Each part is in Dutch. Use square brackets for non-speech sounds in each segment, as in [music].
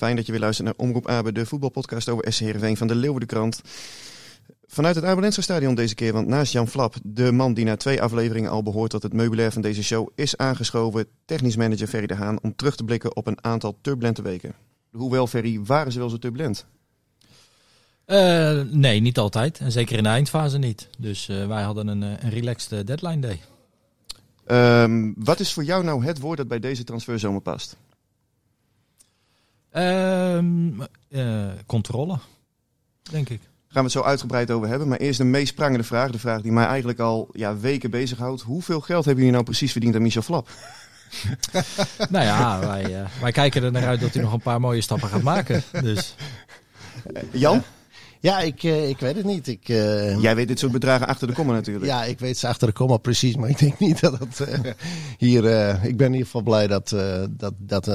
Fijn dat je weer luistert naar Omroep Abe, de voetbalpodcast over SC Heerenveen van de Leeuwardenkrant. Vanuit het Abelense stadion deze keer, want naast Jan Flap, de man die na twee afleveringen al behoort tot het meubilair van deze show, is aangeschoven technisch manager Ferry de Haan om terug te blikken op een aantal turbulente weken. Hoewel, Ferry, waren ze wel zo turbulent? Eh, nee, niet altijd. En zeker in de eindfase niet. Dus eh, wij hadden een, eh, een relaxed deadline day. Ehm, wat is voor jou nou het woord dat bij deze transferzomer past? Ehm, eh, controle, denk ik. Gaan we het zo uitgebreid over hebben. Maar eerst de meest prangende vraag. De vraag die mij eigenlijk al ja, weken bezighoudt. Hoeveel geld hebben jullie nou precies verdiend aan Michel Flap? [laughs] nou ja, wij, eh, wij kijken er naar uit dat hij nog een paar mooie stappen gaat maken. Dus Jan? Ja, ik, eh, ik weet het niet. Ik, eh, Jij weet dit soort bedragen achter de komma natuurlijk. ja, ik weet ze achter de komma precies, maar ik denk niet dat het eh, hier. ik ben in ieder geval blij dat. dat, dat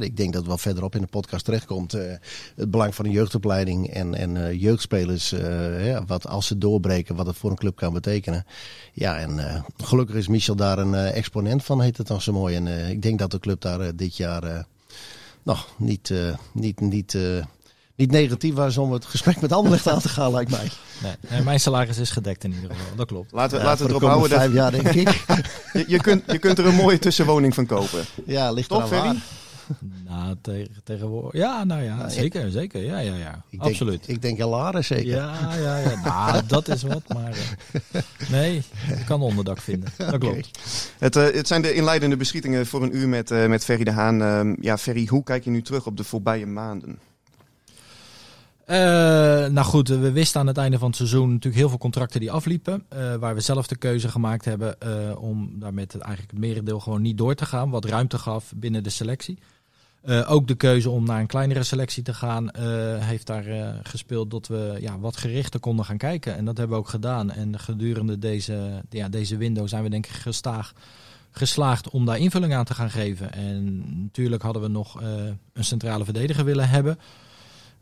ik denk dat het wel verderop in de podcast terechtkomt. het belang van een jeugdopleiding en, en jeugdspelers. wat als ze doorbreken, wat het voor een club kan betekenen. Ja, en gelukkig is Michel daar een exponent van, heet het dan zo mooi. En ik denk dat de club daar dit jaar. nog niet, niet, niet, niet negatief was om het gesprek met Anderlecht aan te gaan, lijkt mij. nee, mijn salaris is gedekt in ieder geval. Dat klopt. Laten we, Ja, laten we erop houden. Dat, vijf jaar, denk ik. [laughs] je, je, kunt, je kunt er een mooie tussenwoning van kopen. Ja, ligt Toch, waar. Nou, tegen, tegenwoordig. Ja, nou ja, Nou, ik- zeker, zeker. Ja, ja, ja. Ik denk, Absoluut. Ik denk Jalares zeker. Ja, ja, ja. Nou, dat is wat, maar eh, nee, je kan onderdak vinden. [laughs] Dat klopt. Het, eh, het zijn de inleidende beschietingen voor een uur met, eh, met Ferry de Haan. Ehm, ja, Ferry, hoe kijk je nu terug op de voorbije maanden? Eh, nou goed, we wisten aan het einde van het seizoen natuurlijk heel veel contracten die afliepen. eh, waar we zelf de keuze gemaakt hebben eh, om daar met eigenlijk het merendeel gewoon niet door te gaan. Wat ruimte gaf binnen de selectie. Ook de keuze om naar een kleinere selectie te gaan heeft daar gespeeld dat we ja, wat gerichter konden gaan kijken. En dat hebben we ook gedaan. En gedurende deze, ja, deze window zijn we denk ik gestaag geslaagd om daar invulling aan te gaan geven. En natuurlijk hadden we nog een centrale verdediger willen hebben.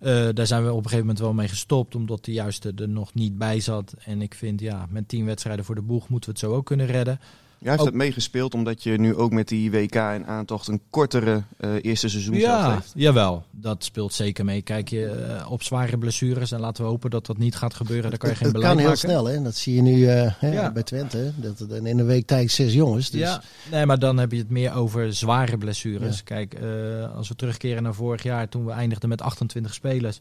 Eh, daar zijn we op een gegeven moment wel mee gestopt, omdat de juiste er nog niet bij zat. En ik vind, ja, met tien wedstrijden voor de boeg moeten we het zo ook kunnen redden. Jij heeft Ook- dat meegespeeld omdat je nu ook met die WK en aantocht een kortere eh, eerste seizoen zelf Ja, heeft. jawel, dat speelt zeker mee. Kijk je eh, op zware blessures en laten we hopen dat dat niet gaat gebeuren. Daar kan je geen het beleid kan heel maken. snel, hè? Dat zie je nu eh, hè, Ja. bij Twente. Dat, dat in een week tijd zes jongens. Dus Ja, nee, maar dan heb je het meer over zware blessures. Ja. Kijk, eh, als we terugkeren naar vorig jaar, toen we eindigden met 28 spelers.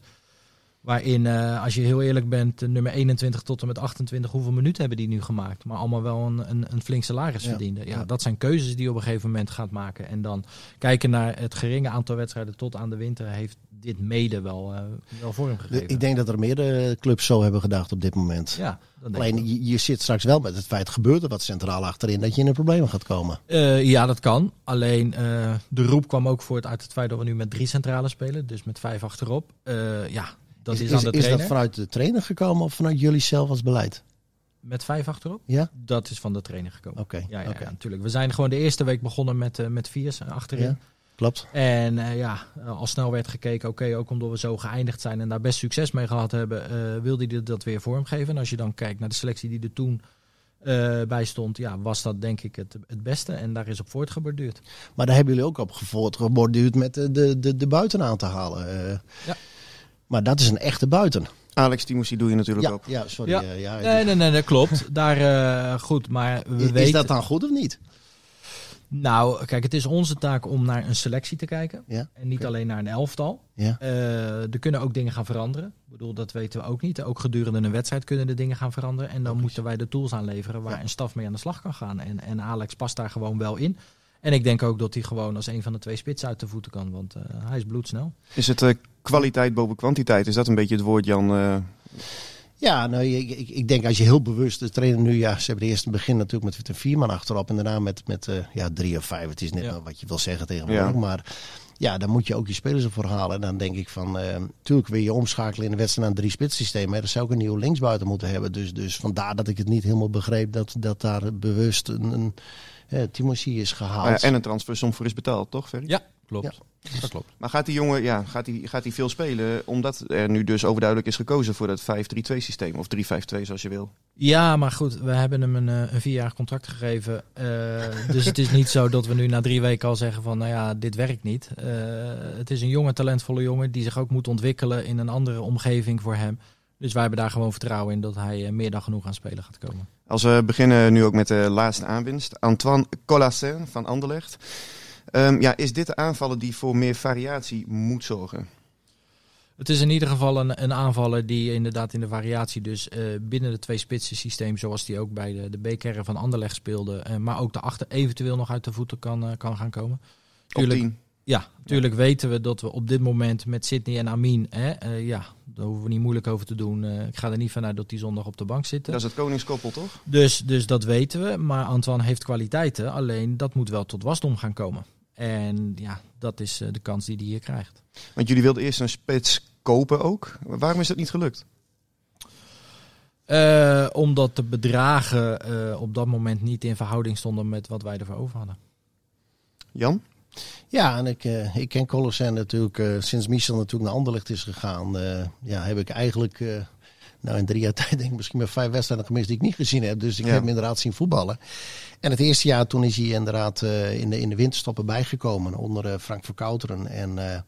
Waarin, eh, als je heel eerlijk bent, eh, nummer 21 tot en met 28, hoeveel minuten hebben die nu gemaakt? Maar allemaal wel een, een, een flink salaris Ja. verdienden. Ja, Ja. dat zijn keuzes die je op een gegeven moment gaat maken. En dan kijken naar het geringe aantal wedstrijden tot aan de winter, heeft dit mede wel, eh, wel vorm gegeven. ik denk dat er meerdere clubs zo hebben gedacht op dit moment. ja, Alleen je, je zit straks wel met het feit, gebeurt er wat centraal achterin, dat je in een probleem gaat komen. Ja, dat kan. Alleen de roep kwam ook voort uit het feit dat we nu met drie centrale spelen. Dus met vijf achterop. Ja, dat is, aan dat vanuit de trainer gekomen of vanuit jullie zelf als beleid? Met vijf achterop? Ja? Dat is van de trainer gekomen. Oké. Ja, ja, ja, natuurlijk. We zijn gewoon de eerste week begonnen met, eh met vier achterin. Ja. Klopt. En eh, ja, al snel werd gekeken, oké, ook omdat we zo geëindigd zijn en daar best succes mee gehad hebben, eh, wilde hij dat weer vormgeven. En als je dan kijkt naar de selectie die er toen eh, bij stond, ja, was dat denk ik het, het beste. En daar is op voortgeborduurd. Maar daar hebben jullie ook op geborduurd met de, de, de, de buiten aan te halen. eh. Ja. Maar dat is een echte buiten. Alex Timothy doe je natuurlijk Ja, ook. ja, sorry. Ja. eh, ja, Nee, nee, nee, dat klopt. Daar, eh, goed, maar we is, weten... is dat dan goed of niet? Nou, kijk, het is onze taak om naar een selectie te kijken. Ja. En niet alleen naar een elftal. Ja. Eh, er kunnen ook dingen gaan veranderen. Ik bedoel, dat weten we ook niet. Ook gedurende een wedstrijd kunnen de dingen gaan veranderen. En dan moeten wij de tools aanleveren waar Ja. een staf mee aan de slag kan gaan. En, en Alex past daar gewoon wel in. En ik denk ook dat hij gewoon als een van de twee spitsen uit de voeten kan. Want eh, hij is bloedsnel. Is het eh, kwaliteit boven kwantiteit? Is dat een beetje het woord, Jan? eh, Ja, nou, ik, ik, ik denk als je heel bewust de trainer nu, ja, ze hebben eerst het begin natuurlijk met een vier man achterop en daarna met, met eh, ja, drie of vijf. Het is net Ja. wat je wil zeggen tegenwoordig, Ja. maar ja, dan moet je ook je spelers ervoor halen. En dan denk ik van, eh natuurlijk wil je omschakelen in de wedstrijd naar een drie spits systeem, hè. Dan zou ik een nieuwe linksbuiten moeten hebben. Dus, dus vandaar dat ik het niet helemaal begreep dat, dat daar bewust een, een eh, Timothy is gehaald. en een transfersom voor is betaald, toch, Ferry? Ja, klopt. Dat klopt. Maar gaat die jongen, ja, gaat hij gaat die veel spelen? Omdat er nu dus overduidelijk is gekozen voor dat 5-3-2 systeem. Of 3-5-2 zoals je wil. Ja, maar goed, we hebben hem een, eh, een vierjarig contract gegeven. Eh, dus het is niet zo dat we nu na drie weken al zeggen van, nou ja, dit werkt niet. Eh, het is een jonge, talentvolle jongen die zich ook moet ontwikkelen in een andere omgeving voor hem. Dus wij hebben daar gewoon vertrouwen in dat hij meer dan genoeg aan spelen gaat komen. Als we beginnen nu ook met de laatste aanwinst. Antoine Colassin van Anderlecht. Ehm, ja, is dit de aanvaller die voor meer variatie moet zorgen? Het is in ieder geval een, een aanvaller die inderdaad in de variatie dus eh, binnen de twee spitsen systeem, zoals die ook bij de, de B-kern van Anderlecht speelde, eh, maar ook daarachter eventueel nog uit de voeten kan, eh, kan gaan komen. Op Tuurlijk, 10. Ja, natuurlijk weten we dat we op dit moment met Sydney en Amin, hè, ja, daar hoeven we niet moeilijk over te doen. Ik ga er niet vanuit dat die zondag op de bank zitten. Dat is het koningskoppel, toch? Dus, dus dat weten we. Maar Antoine heeft kwaliteiten, alleen dat moet wel tot wasdom gaan komen. En ja, dat is eh, de kans die hij hier krijgt. Want jullie wilden eerst een spits kopen ook. Waarom is dat niet gelukt? Eh, omdat de bedragen eh, op dat moment niet in verhouding stonden met wat wij ervoor over hadden. Jan? Ja, en ik, eh, ik ken Colossijn natuurlijk eh, sinds Michel natuurlijk naar Anderlecht is gegaan. eh, ja, heb ik eigenlijk eh, nou in drie jaar [laughs] tijd denk ik misschien maar vijf wedstrijden gemist die ik niet gezien heb. Dus ik Ja. heb hem inderdaad zien voetballen. En het eerste jaar toen is hij inderdaad eh, in, de, in de winterstoppen bijgekomen onder eh, Frank Verkouteren. En eh,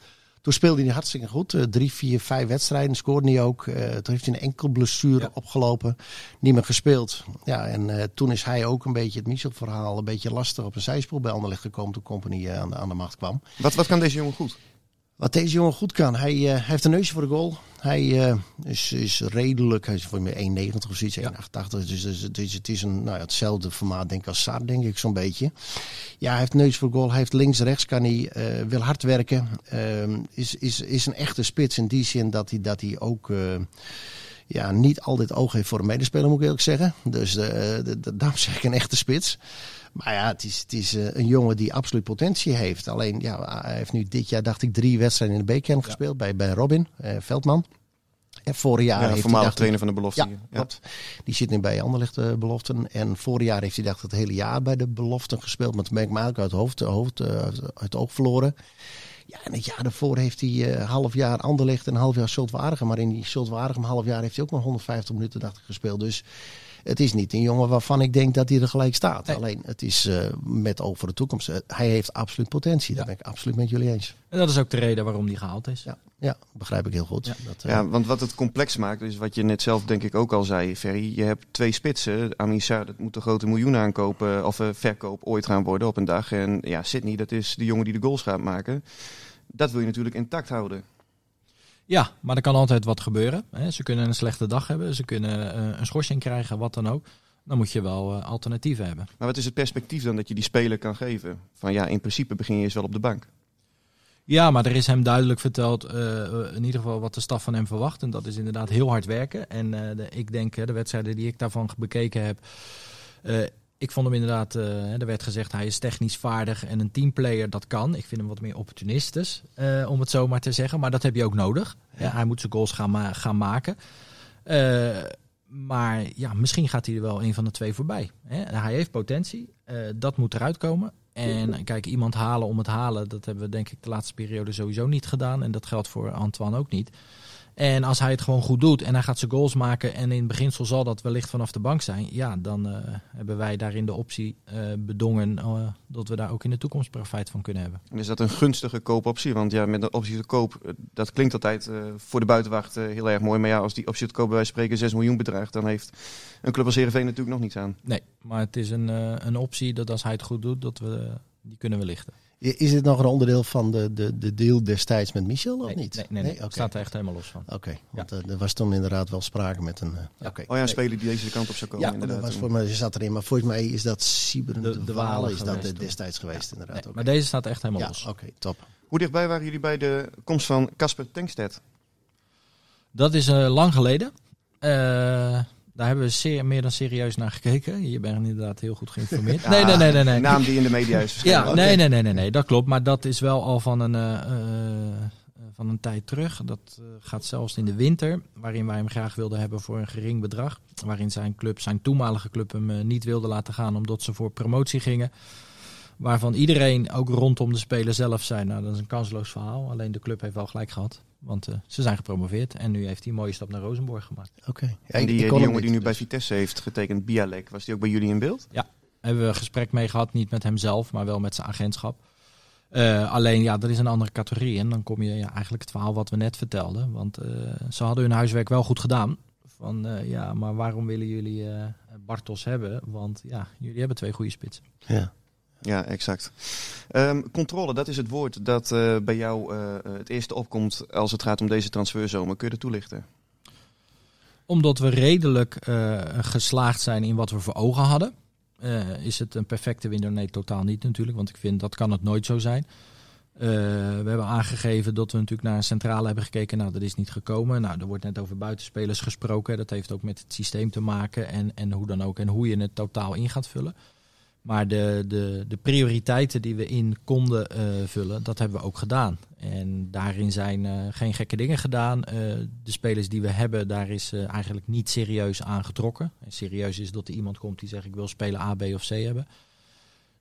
toen speelde hij hartstikke goed. Drie, vier, vijf wedstrijden scoorde hij ook. Toen heeft hij een enkel blessure Ja. opgelopen. Niet meer gespeeld. Ja, en toen is hij ook een beetje het Michel-verhaal een beetje lastig op een zijspoor bij Anderlecht gekomen toen Company aan, de, aan de macht kwam. Wat, wat kan deze jongen goed? Wat deze jongen goed kan, hij, eh, hij heeft een neusje voor de goal. Hij eh, is, is redelijk, hij is voor mij 1,90 of zoiets, 1,88. Dus, dus het, is, het is een, nou ja, hetzelfde formaat denk ik als Saar, denk ik zo'n beetje. Ja, hij heeft neus voor de goal, hij heeft links-rechts, kan hij, eh, wil hard werken. Ehm, is, is, is een echte spits in die zin dat hij, dat hij ook... ja, niet altijd oog heeft voor een medespeler, moet ik eerlijk zeggen. Dus de, de, daarom zeg ik een echte spits. Maar ja, het is, het is eh, een jongen die absoluut potentie heeft. Alleen, ja, hij heeft nu dit jaar, dacht ik, drie wedstrijden in de B-kern gespeeld bij, bij Robin eh, Veldman. En vorig jaar Ja, heeft voormalig hij, dacht trainer van de belofte. ja, klopt. Die zit nu bij Anderlecht eh, beloften. En vorig jaar heeft hij dacht ik, het hele jaar bij de beloften gespeeld. Maar toen ben ik uit het hoofd, hoofd eh, uit het oog verloren. Ja, en het jaar daarvoor heeft hij half jaar Anderlecht en half jaar Zultwaardigem. Maar in die Zultwaardigem half jaar heeft hij ook maar 150 minuten dacht ik, gespeeld. Dus het is niet een jongen waarvan ik denk dat hij er gelijk staat. Nee. Alleen het is eh, met oog voor de toekomst. Eh, hij heeft absoluut potentie. Daar ben ik absoluut met jullie eens. En dat is ook de reden waarom die gehaald is. Ja, ja begrijp ik heel goed. Ja. Dat, eh, Ja, want wat het complex maakt, is wat je net zelf denk ik ook al zei, Ferry. Je hebt twee spitsen. Amin Sarr, dat moet een grote miljoen aankopen of eh, verkoop ooit gaan worden op een dag. En ja, Sydney, dat is de jongen die de goals gaat maken. Dat wil je natuurlijk intact houden. Ja, maar er kan altijd wat gebeuren. Hè. Ze kunnen een slechte dag hebben, ze kunnen eh, een schorsing krijgen, wat dan ook. Dan moet je wel eh, alternatieven hebben. Maar wat is het perspectief dan dat je die speler kan geven? Van ja, in principe begin je eens wel op de bank. Ja, maar er is hem duidelijk verteld, eh, in ieder geval wat de staf van hem verwacht. En dat is inderdaad heel hard werken. En de, ik denk, de wedstrijden die ik daarvan bekeken heb, ik vond hem inderdaad, eh, er werd gezegd hij is technisch vaardig en een teamplayer, dat kan. Ik vind hem wat meer opportunistisch, eh, om het zo maar te zeggen. Maar dat heb je ook nodig. Ja, hij moet zijn goals gaan, ma- gaan maken. Eh, maar ja, misschien gaat hij er wel een van de twee voorbij. Hè? Hij heeft potentie, dat moet eruit komen. En kijk, iemand halen om het halen, dat hebben we denk ik de laatste periode sowieso niet gedaan. En dat geldt voor Antoine ook niet. En als hij het gewoon goed doet en hij gaat zijn goals maken en in beginsel zal dat wellicht vanaf de bank zijn, ja, dan eh, hebben wij daarin de optie eh, bedongen eh, dat we daar ook in de toekomst profijt van kunnen hebben. En is dat een gunstige koopoptie? Want ja, met een optie te koop, dat klinkt altijd voor de buitenwacht heel erg mooi. Maar ja, als die optie te koop bij wijze van spreken 6 miljoen bedraagt, dan heeft een club als Heerenveen natuurlijk nog niets aan. Nee, maar het is een, een optie dat als hij het goed doet, dat we die kunnen we lichten. Is dit nog een onderdeel van de, de, de deal destijds met Michel of nee, niet? Nee, nee, nee. Oké. Het staat er echt helemaal los van. Oké, want eh, er was toen inderdaad wel sprake met een... eh, Ja. Oké. Oh ja, een speler die deze kant op zou komen Ja, inderdaad. dat was voor mij, ze zat erin, maar volgens mij is dat Sieberen De- de, Walen is dat geweest eh, toen. destijds geweest inderdaad. Nee, Oké. maar deze staat echt helemaal Ja, los. oké, top. Hoe dichtbij waren jullie bij de komst van Casper Tankstedt? Dat is eh, lang geleden. Daar hebben we zeer, meer dan serieus naar gekeken. Je bent inderdaad heel goed geïnformeerd. [laughs] nee, nee, nee, nee. nee. Naam die in de media is. Ja, nee, nee, nee, nee, nee, dat klopt. Maar dat is wel al van een, eh, eh, van een tijd terug. Dat eh, gaat zelfs in de winter, waarin wij hem graag wilden hebben voor een gering bedrag. Waarin zijn club, zijn toenmalige club, hem niet wilde laten gaan omdat ze voor promotie gingen. Waarvan iedereen, ook rondom de speler zelf, zei: Nou, dat is een kansloos verhaal. Alleen de club heeft wel gelijk gehad. Want eh, ze zijn gepromoveerd en nu heeft hij een mooie stap naar Rosenborg gemaakt. Oké. Ja, En die, eh, die jongen die nu bij Vitesse heeft getekend, Bialek, was die ook bij jullie in beeld? hebben we een gesprek mee gehad. Niet met hemzelf, maar wel met zijn agentschap. Eh, alleen, ja, dat is een andere categorie. En dan kom je ja, eigenlijk het verhaal wat we net vertelden. Want eh, ze hadden hun huiswerk wel goed gedaan. Van, eh, ja, maar waarom willen jullie eh Bartos hebben? Want ja, jullie hebben twee goede spitsen. Ja. Ja, exact. Ehm, controle, dat is het woord dat eh, bij jou eh, het eerste opkomt als het gaat om deze transferzomer. Kun je dat toelichten? Omdat we redelijk eh, geslaagd zijn in wat we voor ogen hadden. Eh, is het een perfecte window? Nee, totaal niet natuurlijk. Want ik vind dat kan het nooit zo zijn. Eh, we hebben aangegeven dat we natuurlijk naar een centrale hebben gekeken. Nou, dat is niet gekomen. Nou, er wordt net over buitenspelers gesproken. Dat heeft ook met het systeem te maken. En, en hoe dan ook. En hoe je het totaal in gaat vullen. Maar de, de, de prioriteiten die we in konden eh, vullen, dat hebben we ook gedaan. En daarin zijn eh, geen gekke dingen gedaan. Eh, de spelers die we hebben, daar is eh, eigenlijk niet serieus aan getrokken. En serieus is dat er iemand komt die zegt ik wil spelen A, B of C hebben.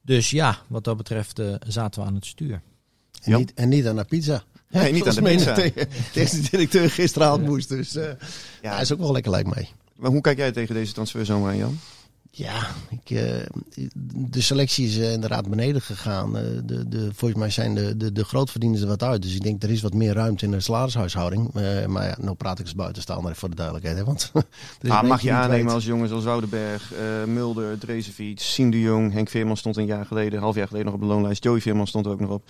Dus ja, wat dat betreft eh, zaten we aan het stuur. En, niet, en niet aan de pizza. Nee, niet aan de pizza. tegen- Tegen de [laughs] directeur gisteravond moest. Dus eh Ja, ja, is ook wel lekker lijkt mij. Maar hoe kijk jij tegen deze transferzomer aan, Jan? Ja, ik, eh, de selectie is eh, inderdaad beneden gegaan. Eh, de, de, volgens mij zijn de, de, de grootverdieners er wat uit. Dus ik denk er is wat meer ruimte in de salarishuishouding. Maar ja, nou praat ik als buitenstaander voor de duidelijkheid. Hè, want [laughs] Ah, mag je aannemen weet. als jongens als Woudenberg, Mulder, Drezefiets, Siem de Jong, Henk Veerman stond een jaar geleden, een half jaar geleden nog op de loonlijst. Joey Veerman stond er ook nog op.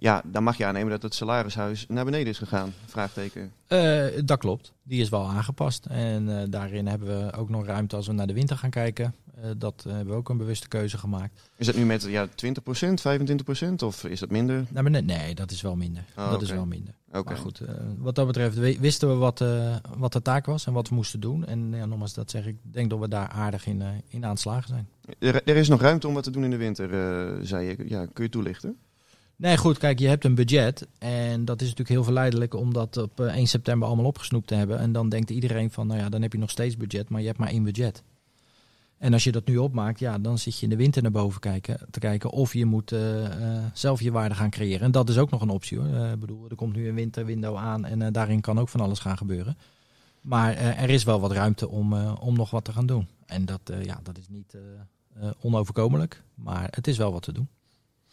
Ja, dan mag je aannemen dat het salarishuis naar beneden is gegaan. Vraagteken. Eh, dat klopt. Die is wel aangepast. En eh, daarin hebben we ook nog ruimte als we naar de winter gaan kijken. Eh, dat hebben we ook een bewuste keuze gemaakt. Is dat nu met ja, 20%, 25% of is dat minder? Nou, maar nee, nee, dat is wel minder. Oh, dat is wel minder. Oké. Maar goed, wat dat betreft wisten we wat, wat de taak was en wat we moesten doen. En ja, nogmaals, dat zeg ik, denk dat we daar aardig in, in aan het slagen zijn. Er, er is nog ruimte om wat te doen in de winter, zei je. Ja, kun je toelichten? Nee, goed, kijk, je hebt een budget. En dat is natuurlijk heel verleidelijk om dat op eh, 1 september allemaal opgesnoept te hebben. En dan denkt iedereen van, nou ja, dan heb je nog steeds budget, maar je hebt maar één budget. En als je dat nu opmaakt, ja, dan zit je in de winter naar boven kijken, te kijken of je moet eh, eh, zelf je waarde gaan creëren. En dat is ook nog een optie hoor. Eh, Ik bedoel, er komt nu een winterwindow aan en eh, daarin kan ook van alles gaan gebeuren. Maar eh, er is wel wat ruimte om, eh, om nog wat te gaan doen. En dat, eh, ja, dat is niet eh, eh, onoverkomelijk, maar het is wel wat te doen.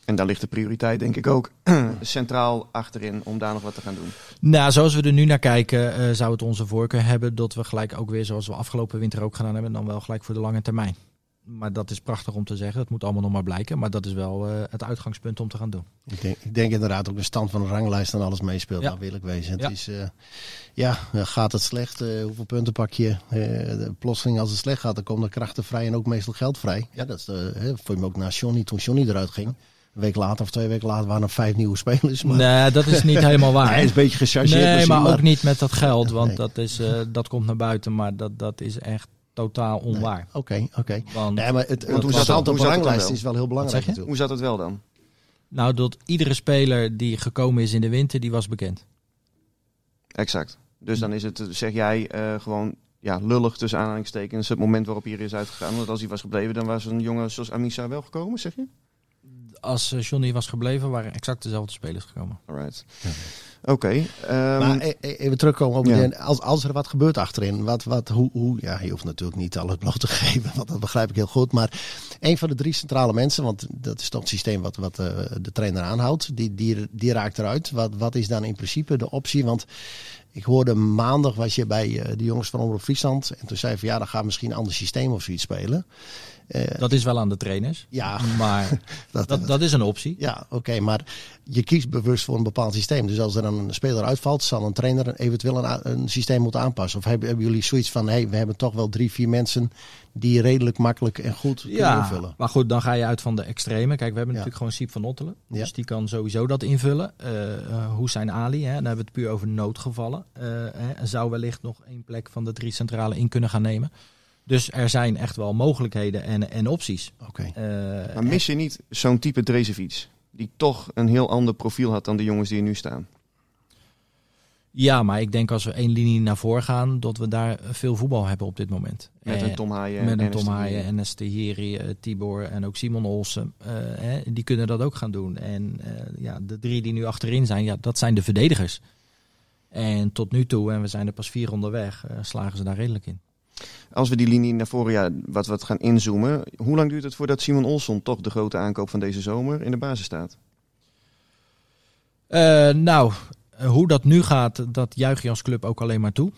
En daar ligt de prioriteit denk ik ook [clears throat] centraal achterin om daar nog wat te gaan doen. Nou, zoals we er nu naar kijken, eh, zou het onze voorkeur hebben dat we gelijk ook weer, zoals we afgelopen winter ook gedaan hebben, dan wel gelijk voor de lange termijn. Maar dat is prachtig om te zeggen. Dat moet allemaal nog maar blijken. Maar dat is wel eh, het uitgangspunt om te gaan doen. Ik denk, ik denk inderdaad ook de stand van de ranglijst en alles meespeelt. Ja. Nou, wil ik wezen. Het Ja. is, eh, ja, gaat het slecht? eh, hoeveel punten pak je? Eh, de plotseling als het slecht gaat, dan komen er krachten vrij en ook meestal geld vrij. Ja, dat is de, hè, vond je me ook naar Johnny, toen Johnny eruit ging. Een week later of twee weken later waren er vijf nieuwe spelers. Maar Nee, dat is niet helemaal waar. [laughs] hij is een beetje gechargeerd. Nee, misschien, maar ook niet met dat geld. Want Nee. dat, is, eh, dat komt naar buiten. Maar dat, dat is echt totaal onwaar. Oké, oké. Want, Nee, maar het, het, hoe het wel? is wel heel belangrijk natuurlijk. Hoe zat het wel dan? Nou, dat iedere speler die gekomen is in de winter, die was bekend. Exact. Dus dan is het, eh, zeg jij, eh, gewoon ja, lullig tussen aanhalingstekens het moment waarop hij er is uitgegaan. Want als hij was gebleven, dan was een jongen zoals Amisa wel gekomen, zeg je? Als eh, Johnny was gebleven, waren exact dezelfde spelers gekomen. Alright. Oké. ehm, Maar e- e- even terugkomen op Ja. die- als, als er wat gebeurt achterin. Wat, wat, hoe, hoe, ja, je hoeft natuurlijk niet alles bloot te [laughs] geven, want dat begrijp ik heel goed. Maar een van de drie centrale mensen, want dat is toch het systeem wat, wat eh, de trainer aanhoudt, die, die, die raakt eruit. Wat, wat is dan in principe de optie? Want ik hoorde maandag was je bij eh, de jongens van Omroep Friesland. En toen zei je van ja, dan gaan we misschien een ander systeem of zoiets spelen. Eh, Dat is wel aan de trainers. ja, Maar [laughs] dat, dat, dat is een optie. ja, oké, maar je kiest bewust voor een bepaald systeem. Dus als er dan een speler uitvalt, zal een trainer eventueel een, systeem moeten aanpassen. Of hebben, hebben jullie zoiets van, hey, we hebben toch wel drie, vier mensen die redelijk makkelijk en goed kunnen Ja, invullen? maar goed, dan ga je uit van de extreme. Kijk, we hebben Ja. natuurlijk gewoon Siep van Ottelen. Ja. Dus die kan sowieso dat invullen. Eh eh, Hussein Ali, hè, dan hebben we het puur over noodgevallen. Eh, hè, zou wellicht nog één plek van de drie centrale in kunnen gaan nemen. Dus er zijn echt wel mogelijkheden en, en opties. Oké. Eh, maar mis je niet zo'n type Drezefiets? Die toch een heel ander profiel had dan de jongens die er nu staan. ja, maar ik denk als we één linie naar voren gaan, dat we daar veel voetbal hebben op dit moment. Met Eh, een Tom Haaien. Met en een Tom Haaien, eh, Tibor en ook Simon Olsen. eh, hè, die kunnen dat ook gaan doen. En eh, ja, de drie die nu achterin zijn, ja, dat zijn de verdedigers. En tot nu toe, en we zijn er pas vier onderweg, eh, slagen ze daar redelijk in. Als we die linie naar voren ja, wat, wat gaan inzoomen. Hoe lang duurt het voordat Simon Olsson toch de grote aankoop van deze zomer in de basis staat? Eh, nou, eh, hoe dat nu gaat, dat juich je als club ook alleen maar toe.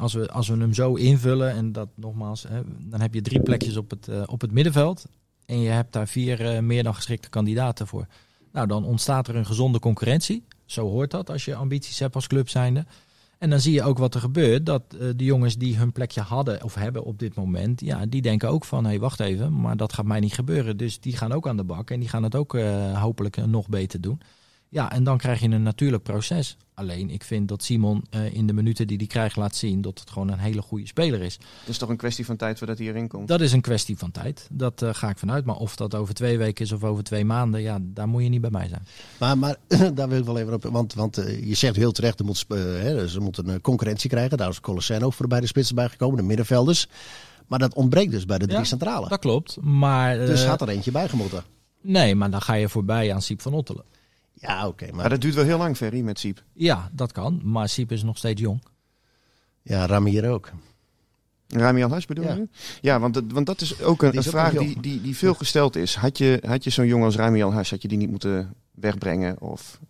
Als, we, als we hem zo invullen, en dat nogmaals, dan heb je drie plekjes op het, eh, op het middenveld. En je hebt daar vier meer dan geschikte kandidaten voor. Nou, dan ontstaat er een gezonde concurrentie. Zo hoort dat als je ambities hebt als club zijnde. En dan zie je ook wat er gebeurt. Dat eh, de jongens die hun plekje hadden of hebben op dit moment, ja, die denken ook van, hé, hey, wacht even, maar dat gaat mij niet gebeuren. Dus die gaan ook aan de bak en die gaan het ook eh, hopelijk nog beter doen. Ja, en dan krijg je een natuurlijk proces. Alleen, ik vind dat Simon eh, in de minuten die hij krijgt laat zien dat het gewoon een hele goede speler is. Het is toch een kwestie van tijd voordat hij erin komt? Dat is een kwestie van tijd. Dat eh, ga ik vanuit. Maar of dat over twee weken is of over twee maanden, ja, daar moet je niet bij mij zijn. Maar, maar [clears throat] daar wil ik wel even op. Want, want eh, je zegt heel terecht, er moet, hè, ze moeten een concurrentie krijgen. Daar is Colosseno voor bij de spitsen bijgekomen, de middenvelders. Maar dat ontbreekt dus bij de drie Ja, centrale. Dat klopt. Maar, eh, Dus had er eentje bijgemoeten. nee, maar dan ga je voorbij aan Siep van Ottelen. Ja, oké. maar Maar dat duurt wel heel lang, Ferry, met Siep. Ja, dat kan. Maar Siep is nog steeds jong. ja, Ramier ook. Rami Alhash bedoel Ja. je? Ja, want dat, want dat is ook een, Die is een ook vraag die, jong. die, die veel gesteld is. Had je, had je zo'n jongen als Rami Alhash, had je die niet moeten wegbrengen? Of...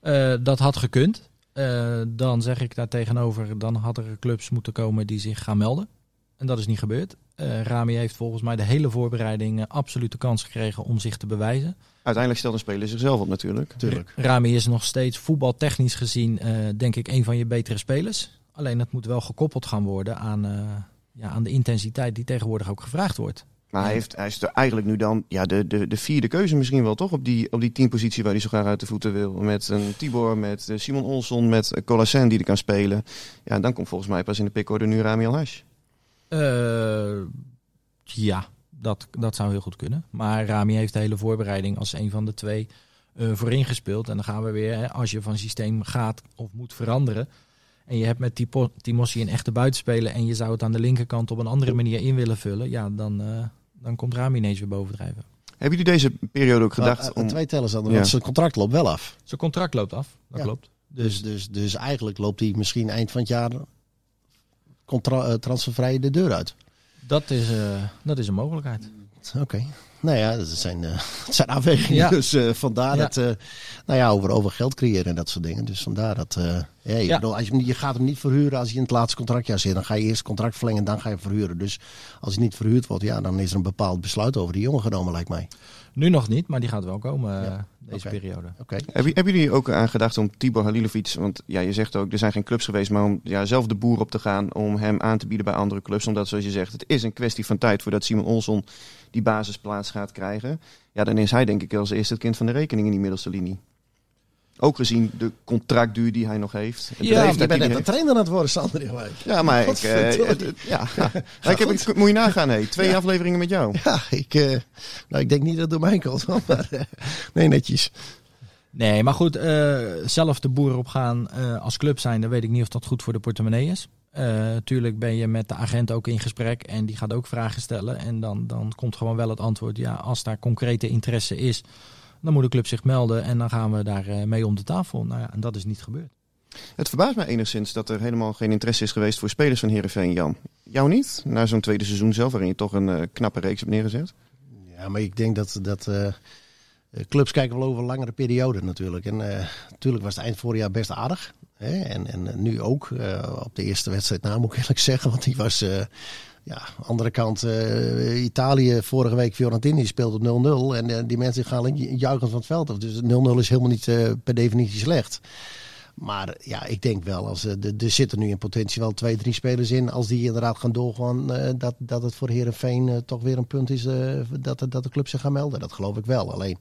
Eh, dat had gekund. Eh, dan zeg ik daar tegenover, dan hadden er clubs moeten komen die zich gaan melden. En dat is niet gebeurd. Eh, Rami heeft volgens mij de hele voorbereiding absoluut de kans gekregen om zich te bewijzen. Uiteindelijk stelt een speler zichzelf op natuurlijk. Tuurlijk. Rami is nog steeds voetbaltechnisch gezien, eh, denk ik, een van je betere spelers. Alleen het moet wel gekoppeld gaan worden aan, eh, ja, aan de intensiteit die tegenwoordig ook gevraagd wordt. Maar hij, heeft, hij is er eigenlijk nu dan ja, de, de, de vierde keuze misschien wel, toch? Op die, op die teampositie waar hij zo graag uit de voeten wil. Met een Tibor, met eh, Simon Olsson, met uh, Colassen die er kan spelen. Ja, dan komt volgens mij pas in de pickorde nu Rami Alhash. Eh, ja, dat, dat zou heel goed kunnen. Maar Rami heeft de hele voorbereiding als een van de twee eh voorin gespeeld. En dan gaan we weer, hè, als je van systeem gaat of moet veranderen. En je hebt met Tipo- Timossi een echte buitenspeler. En je zou het aan de linkerkant op een andere manier in willen vullen. Ja, dan, eh, dan komt Rami ineens weer bovendrijven. Hebben jullie deze periode ook gedacht eh, om... Twee tellers dan, Ja. want zijn contract loopt wel af. Zijn contract loopt af, dat Ja. klopt. Dus, dus, dus eigenlijk loopt hij misschien eind van het jaar contra- transfervrij de deur uit. Dat is, eh, dat is een mogelijkheid. Oké. Nou ja, dat zijn, eh, [laughs] het zijn afwegingen. Ja. Dus eh, vandaar Ja. dat, eh, nou ja, over, over geld creëren en dat soort dingen. Dus vandaar dat, ja, Ja. bedoel, als je, je gaat hem niet verhuren als hij in het laatste contractjaar zit. Dan ga je eerst het contract verlengen en dan ga je verhuren. Dus als hij niet verhuurd wordt, ja, dan is er een bepaald besluit over die jongen genomen, lijkt mij. Nu nog niet, maar die gaat wel komen Ja, deze periode. Oké. Hebben, hebben jullie ook aan gedacht om Tibor Halilovic, want ja, je zegt ook, er zijn geen clubs geweest, maar om ja, zelf de boer op te gaan, om hem aan te bieden bij andere clubs. Omdat, zoals je zegt, het is een kwestie van tijd voordat Simon Olsson die basisplaats gaat krijgen. Ja, dan is hij denk ik als eerste het kind van de rekening in die middelste linie. Ook gezien de contractduur die hij nog heeft. Ja, je bent net een trainer aan het worden, Sander. Ja, maar ik, eh, Godverdorie. het- het- ja, [laughs] ja. Maar ik heb, ik, moet je nagaan, twee afleveringen met jou. Ja, ik, eh, nou, ik denk niet dat het door mij komt. Maar, eh, nee, netjes. Nee, maar goed, eh, zelf de boer op gaan eh, als club zijn, dan weet ik niet of dat goed voor de portemonnee is. Natuurlijk ben je met de agent ook in gesprek en die gaat ook vragen stellen. En dan, dan komt gewoon wel het antwoord, ja, als daar concrete interesse is, dan moet de club zich melden en dan gaan we daar eh, mee om de tafel. Nou ja, en dat is niet gebeurd. Het verbaast mij enigszins dat er helemaal geen interesse is geweest voor spelers van Heerenveen, Jan. Jou niet? Na zo'n tweede seizoen zelf, waarin je toch een eh, knappe reeks hebt neergezet. Ja, maar ik denk dat, dat eh, clubs kijken wel over een langere periode natuurlijk. En eh, natuurlijk was het eind vorig jaar best aardig. Hè? En, en nu ook eh, op de eerste wedstrijd na, moet ik eerlijk zeggen. Want die was, eh, ja, andere kant, eh, Italië vorige week, Fiorentini speelt op 0-0. En eh, die mensen gaan juichend van het veld af. Dus 0-0 is helemaal niet eh, per definitie slecht. Maar ja, ik denk wel, als, de- er zitten nu in potentie wel twee, drie spelers in. Als die inderdaad gaan doorgaan, dat, dat het voor Herenveen toch weer een punt is dat, dat de club zich gaat melden. Dat geloof ik wel. Alleen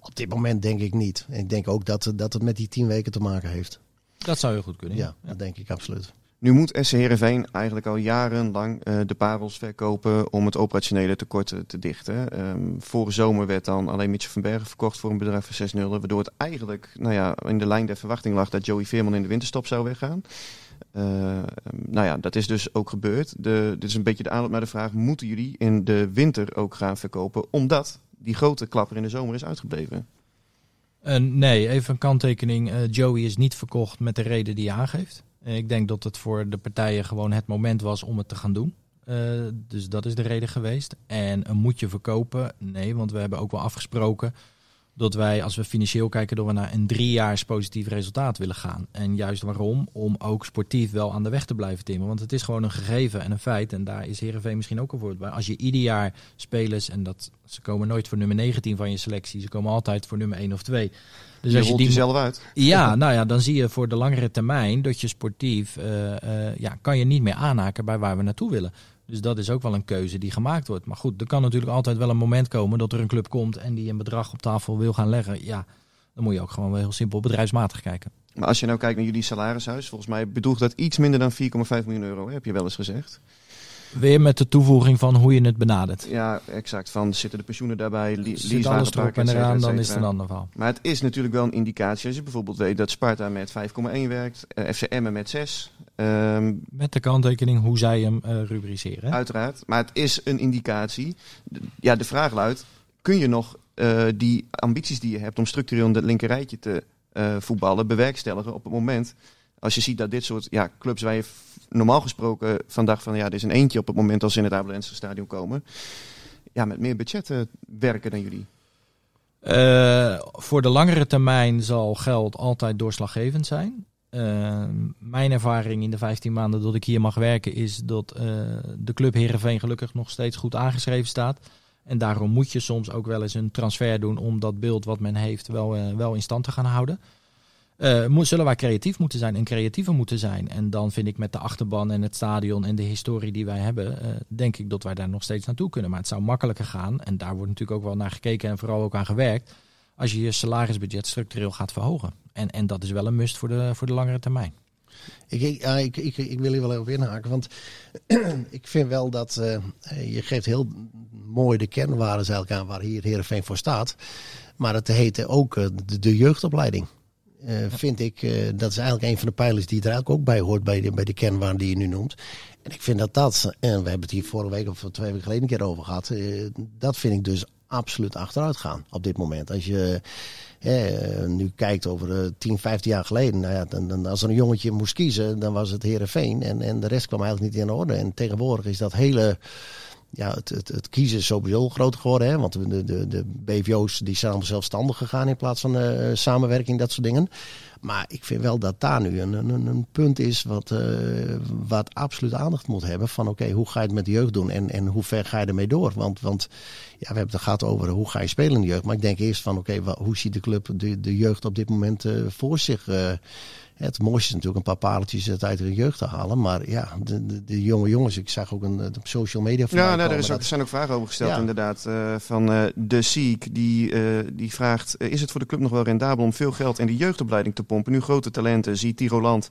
op dit moment denk ik niet. Ik denk ook dat, dat het met die tien weken te maken heeft. Dat zou heel goed kunnen. Ja, dat denk ik absoluut. Nu moet SC Heerenveen eigenlijk al jarenlang eh, de parels verkopen om het operationele tekort eh, te dichten. Ehm vorige zomer werd dan alleen Mitchell van Bergen verkocht voor een bedrag van 6 0 waardoor het eigenlijk nou ja, in de lijn der verwachting lag dat Joey Veerman in de winterstop zou weggaan. Eh, nou ja, dat is dus ook gebeurd. De, dit is een beetje de aanloop naar de vraag, moeten jullie in de winter ook gaan verkopen omdat die grote klapper in de zomer is uitgebleven? Eh, nee, even een kanttekening. Joey is niet verkocht met de reden die je aangeeft. Eh, ik denk dat het voor de partijen gewoon het moment was om het te gaan doen. Eh, dus dat is de reden geweest. En moet je verkopen? Nee, want we hebben ook wel afgesproken dat wij, als we financieel kijken, dat we naar een driejaars positief resultaat willen gaan. En juist waarom? Om ook sportief wel aan de weg te blijven timmen. Want het is gewoon een gegeven en een feit. En daar is Heerenveen misschien ook voorbeeld bij. Als je ieder jaar spelers, en dat, ze komen nooit voor nummer 19 van je selectie. Ze komen altijd voor nummer 1 of 2. Dus je als je die jezelf uit. ja, [laughs] nou ja, dan zie je voor de langere termijn dat je sportief eh, eh, ja, kan je niet meer aanhaken bij waar we naartoe willen. Dus dat is ook wel een keuze die gemaakt wordt. Maar goed, er kan natuurlijk altijd wel een moment komen dat er een club komt en die een bedrag op tafel wil gaan leggen. Ja, dan moet je ook gewoon wel heel simpel bedrijfsmatig kijken. Maar als je nou kijkt naar jullie salarishuis, volgens mij bedroeg dat iets minder dan 4,5 miljoen euro, heb je wel eens gezegd. Weer met de toevoeging van hoe je het benadert. Ja, exact. Van zitten de pensioenen daarbij, Zit alles erop en eraan, dan is het een ander verhaal. Maar het is natuurlijk wel een indicatie als je bijvoorbeeld weet dat Sparta met 5,1 werkt, eh, FC Emmen met 6. Ehm, Met de kanttekening hoe zij hem eh, rubriceren. uiteraard. Maar het is een indicatie. De- Ja, de vraag luidt, kun je nog eh, die ambities die je hebt om structureel in het linkerrijtje te voetballen bewerkstelligen op het moment als je ziet dat dit soort ja, clubs waar je normaal gesproken van dacht van ja, dit is een eentje op het moment als ze in het Abelense stadion komen, ja, met meer budget werken dan jullie. Eh, voor de langere termijn zal geld altijd doorslaggevend zijn. Eh, mijn ervaring in de 15 maanden dat ik hier mag werken is dat eh, de club Heerenveen gelukkig nog steeds goed aangeschreven staat. En daarom moet je soms ook wel eens een transfer doen om dat beeld wat men heeft wel, wel in stand te gaan houden. Moet, zullen wij creatief moeten zijn en creatiever moeten zijn. En dan vind ik met de achterban en het stadion en de historie die wij hebben, eh, denk ik dat wij daar nog steeds naartoe kunnen. Maar het zou makkelijker gaan, en daar wordt natuurlijk ook wel naar gekeken en vooral ook aan gewerkt, als je je salarisbudget structureel gaat verhogen. En, en dat is wel een must voor de, voor de langere termijn. Ik, ik, ik, ik, wil hier wel even inhaken, want [clears throat] ik vind wel dat eh, je geeft heel mooi de kernwaarden aan waar hier Heerenveen voor staat. Maar het heette ook de, de jeugdopleiding. Eh, Vind ik, eh, dat is eigenlijk een van de pijlers die er eigenlijk ook bij hoort bij de, bij de kernwaarden die je nu noemt. En ik vind dat dat, en we hebben het hier vorige week of twee weken geleden een keer over gehad, eh, dat vind ik dus absoluut achteruit gaan op dit moment. Als je nu kijkt over eh, 10, 15 jaar geleden, nou ja, dan, dan, als er een jongetje moest kiezen, dan was het Herenveen en, en de rest kwam eigenlijk niet in orde. En tegenwoordig is dat hele ja, het, het, het kiezen is sowieso groter geworden. Hè? Want de, de, de BVO's die zijn allemaal zelfstandig gegaan in plaats van eh, samenwerking, dat soort dingen. Maar ik vind wel dat daar nu een, een, een punt is wat, eh, wat absoluut aandacht moet hebben. Van oké, hoe ga je het met de jeugd doen en, en hoe ver ga je ermee door? Want, want ja, we hebben het gehad over hoe ga je spelen in de jeugd. Maar ik denk eerst van oké, hoe ziet de club de, de jeugd op dit moment eh, voor zich? Het mooiste is natuurlijk een paar pareltjes uit de jeugd te halen. Maar ja, de, de, de jonge jongens, ik zag ook een, op social media Ja, nou, er, is ook, dat- er zijn ook vragen over gesteld Ja. inderdaad. eh, van eh, de Siek, die, eh, die vraagt... is het voor de club nog wel rendabel om veel geld in de jeugdopleiding te pompen? Nu grote talenten, zie Tiroland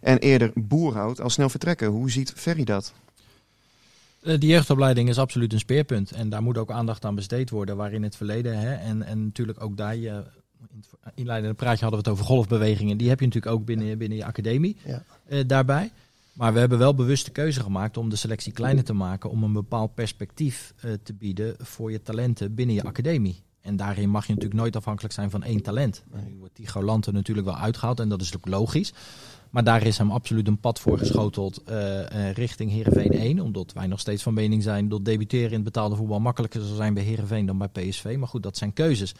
en eerder Boerhout al snel vertrekken. Hoe ziet Ferry dat? Eh, De jeugdopleiding is absoluut een speerpunt. En daar moet ook aandacht aan besteed worden. Waar in het verleden, hè, en, en natuurlijk ook daar, je, in het inleidende praatje hadden we het over golfbewegingen. Die heb je natuurlijk ook binnen, binnen je academie Ja. eh, daarbij. Maar we hebben wel bewust de keuze gemaakt om de selectie kleiner te maken. Om een bepaald perspectief eh, te bieden voor je talenten binnen je academie. En daarin mag je natuurlijk nooit afhankelijk zijn van één talent. Nu wordt Tigo Lante natuurlijk wel uitgehaald en dat is ook logisch. Maar daar is hem absoluut een pad voor geschoteld eh, eh, richting Heerenveen 1. Omdat wij nog steeds van mening zijn dat debuteren in het betaalde voetbal makkelijker zal zijn bij Heerenveen dan bij PSV. Maar goed, dat zijn keuzes.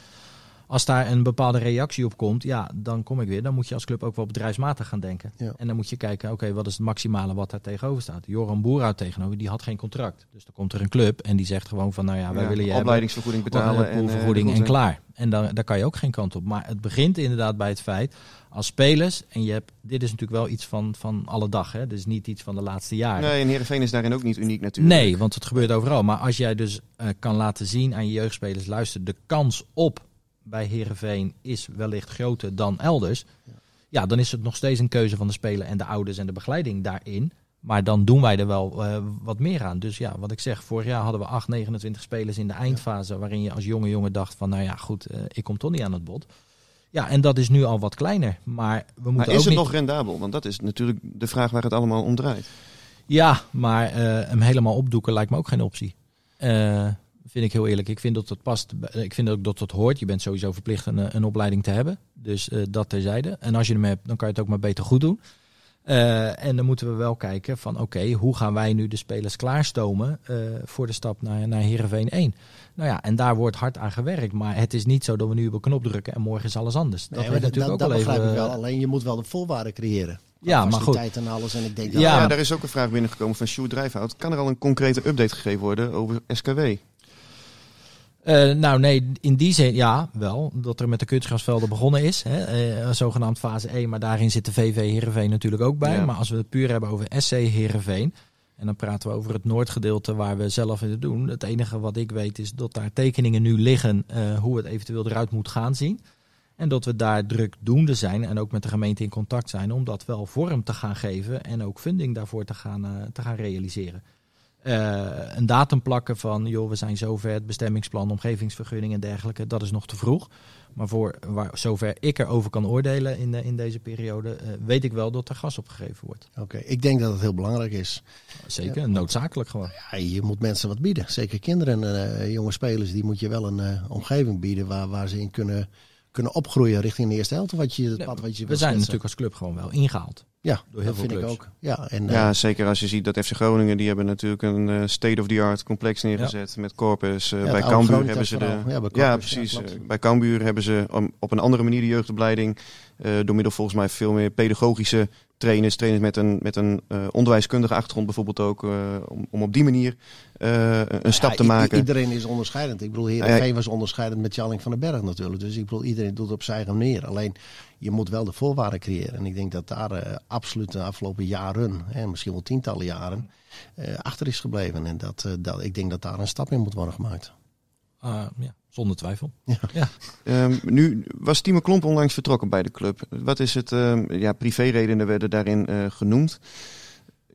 Als daar een bepaalde reactie op komt, ja, dan kom ik weer. Dan moet je als club ook wel bedrijfsmatig gaan denken. Ja. En dan moet je kijken, oké, wat is het maximale wat daar tegenover staat? Joran Boerhout tegenover, die had geen contract. Dus dan komt er een club en die zegt gewoon van, nou ja, wij Ja, willen je opleidingsvergoeding hebben. betalen. en, eh, en klaar. En dan, daar kan je ook geen kant op. Maar het begint inderdaad bij het feit, als spelers, en je hebt, dit is natuurlijk wel iets van, van alle dag, hè? Dit is niet iets van de laatste jaren. Nee, en Heerenveen is daarin ook niet uniek natuurlijk. Nee, want het gebeurt overal. Maar als jij dus eh, kan laten zien aan je jeugdspelers, luister, de kans op bij Herenveen is wellicht groter dan elders. Ja. dan is het nog steeds een keuze van de speler en de ouders en de begeleiding daarin. Maar dan doen wij er wel eh, wat meer aan. Dus ja, wat ik zeg, vorig jaar hadden we 8, 29 spelers in de eindfase. Waarin je als jonge jongen dacht van, nou ja, goed, eh, ik kom toch niet aan het bod. Ja, en dat is nu al wat kleiner. Maar we moeten Maar ook is het niet... nog rendabel? Want dat is natuurlijk de vraag waar het allemaal om draait. Ja, maar eh, hem helemaal opdoeken lijkt me ook geen optie. Vind ik heel eerlijk. Ik vind dat het past. Ik vind ook dat het hoort. Je bent sowieso verplicht een, eh, een opleiding te hebben. Dus eh, dat terzijde. En als je hem hebt, dan kan je het ook maar beter goed doen. Eh, en dan moeten we wel kijken van oké, hoe gaan wij nu de spelers klaarstomen eh, voor de stap naar, naar Heerenveen 1. Nou ja, en daar wordt hard aan gewerkt. Maar het is niet zo dat we nu op een knop drukken en morgen is alles anders. Dat Nee, dat, natuurlijk dat, ook dat wel begrijp even... ik wel. Alleen je moet wel de voorwaarden creëren. Ja, maar goed. En alles. En ik denk dat Ja. Ja, daar is ook een vraag binnengekomen van Sjoerd Drijfhout. Kan er al een concrete update gegeven worden over SKW? Eh, nou nee, in die zin ja, wel. Dat er met de kunstgrasvelden begonnen is. Hè, eh, zogenaamd fase 1, maar daarin zit de VV Heerenveen natuurlijk ook bij. Ja. Maar als we het puur hebben over SC Heerenveen... en dan praten we over het noordgedeelte waar we zelf in het doen. Het enige wat ik weet is dat daar tekeningen nu liggen... eh, hoe het eventueel eruit moet gaan zien. En dat we daar drukdoende zijn en ook met de gemeente in contact zijn... om dat wel vorm te gaan geven en ook funding daarvoor te gaan, te gaan realiseren. Eh, een datum plakken van, joh, we zijn zover, het bestemmingsplan, omgevingsvergunning en dergelijke, dat is nog te vroeg. Maar voor waar, zover ik erover kan oordelen in, de- in deze periode, eh, weet ik wel dat er gas opgegeven wordt. Oké, ik denk dat het heel belangrijk is. Zeker, noodzakelijk gewoon. Ja, je moet mensen wat bieden. Zeker kinderen en eh, jonge spelers, die moet je wel een omgeving bieden waar, waar ze in kunnen, kunnen opgroeien richting de eerste helft. Wat je, wat je We zijn natuurlijk als club gewoon wel ingehaald. Ja, door heel dat veel vind clubs. ik ook. Ja, en, eh, Ja, zeker als je ziet dat FC Groningen, die hebben natuurlijk een eh, state-of-the-art complex neergezet met Corpus. Eh, Ja, bij Cambuur hebben ze de... Ja, bij Ja, Corpus, ja, precies. Eh, bij Cambuur hebben ze om- op een andere manier de jeugdopleiding. eh, door middel volgens mij veel meer pedagogische trainers. Trainers met een, met een eh, onderwijskundige achtergrond bijvoorbeeld ook. eh, om, om op die manier eh, een stap te maken. Iedereen is onderscheidend. Ik bedoel, Heerenveen was onderscheidend met Jalling van den Berg natuurlijk. Dus ik bedoel, iedereen doet op zijn eigen manier. Alleen, je moet wel de voorwaarden creëren. En ik denk dat daar eh, absoluut de afgelopen jaren, hè, misschien wel tientallen jaren, eh, achter is gebleven. En dat, eh, dat, ik denk dat daar een stap in moet worden gemaakt. Ah, ja, zonder twijfel. Ehm, nu was Timo Klomp onlangs vertrokken bij de club. Wat is het? ehm, ja, privéredenen werden daarin eh, genoemd.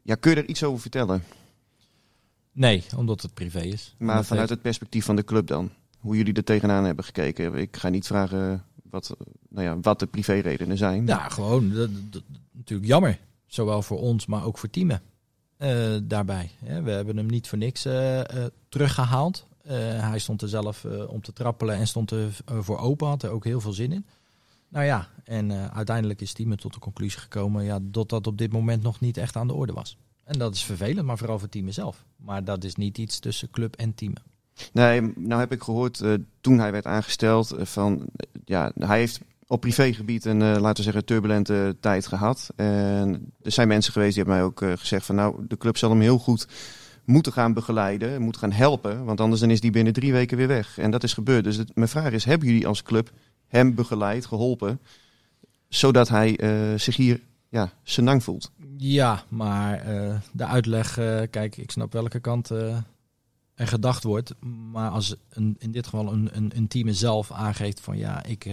Ja, kun je er iets over vertellen? Nee, omdat het privé is. Maar vanuit het perspectief van de club dan? Hoe jullie er tegenaan hebben gekeken? Ik ga niet vragen wat, nou ja, wat de privéredenen zijn. Ja, gewoon. Dat, dat- natuurlijk jammer. Zowel voor ons, maar ook voor teamen. eh, daarbij. Hè. We hebben hem niet voor niks eh, eh, teruggehaald. Eh, hij stond er zelf eh, om te trappelen en stond er eh, voor open. Had er ook heel veel zin in. Nou ja, en uiteindelijk is Teamen tot de conclusie gekomen ja, dat dat op dit moment nog niet echt aan de orde was. En dat is vervelend, maar vooral voor Teamen zelf. Maar dat is niet iets tussen club en Teamen. Nee, nou heb ik gehoord eh, toen hij werd aangesteld van ja, hij heeft op privégebied een, laten we zeggen, turbulente tijd gehad. En er zijn mensen geweest die hebben mij ook gezegd van nou, de club zal hem heel goed moeten gaan begeleiden, moeten gaan helpen, want anders dan is die binnen drie weken weer weg. En dat is gebeurd. Dus mijn vraag is, hebben jullie als club hem begeleid, geholpen, zodat hij eh, zich hier ja, senang voelt? Ja, maar eh, de uitleg, eh, kijk, ik snap welke kant er gedacht wordt. Maar als een, in dit geval een, een, team zelf aangeeft van ja, ik,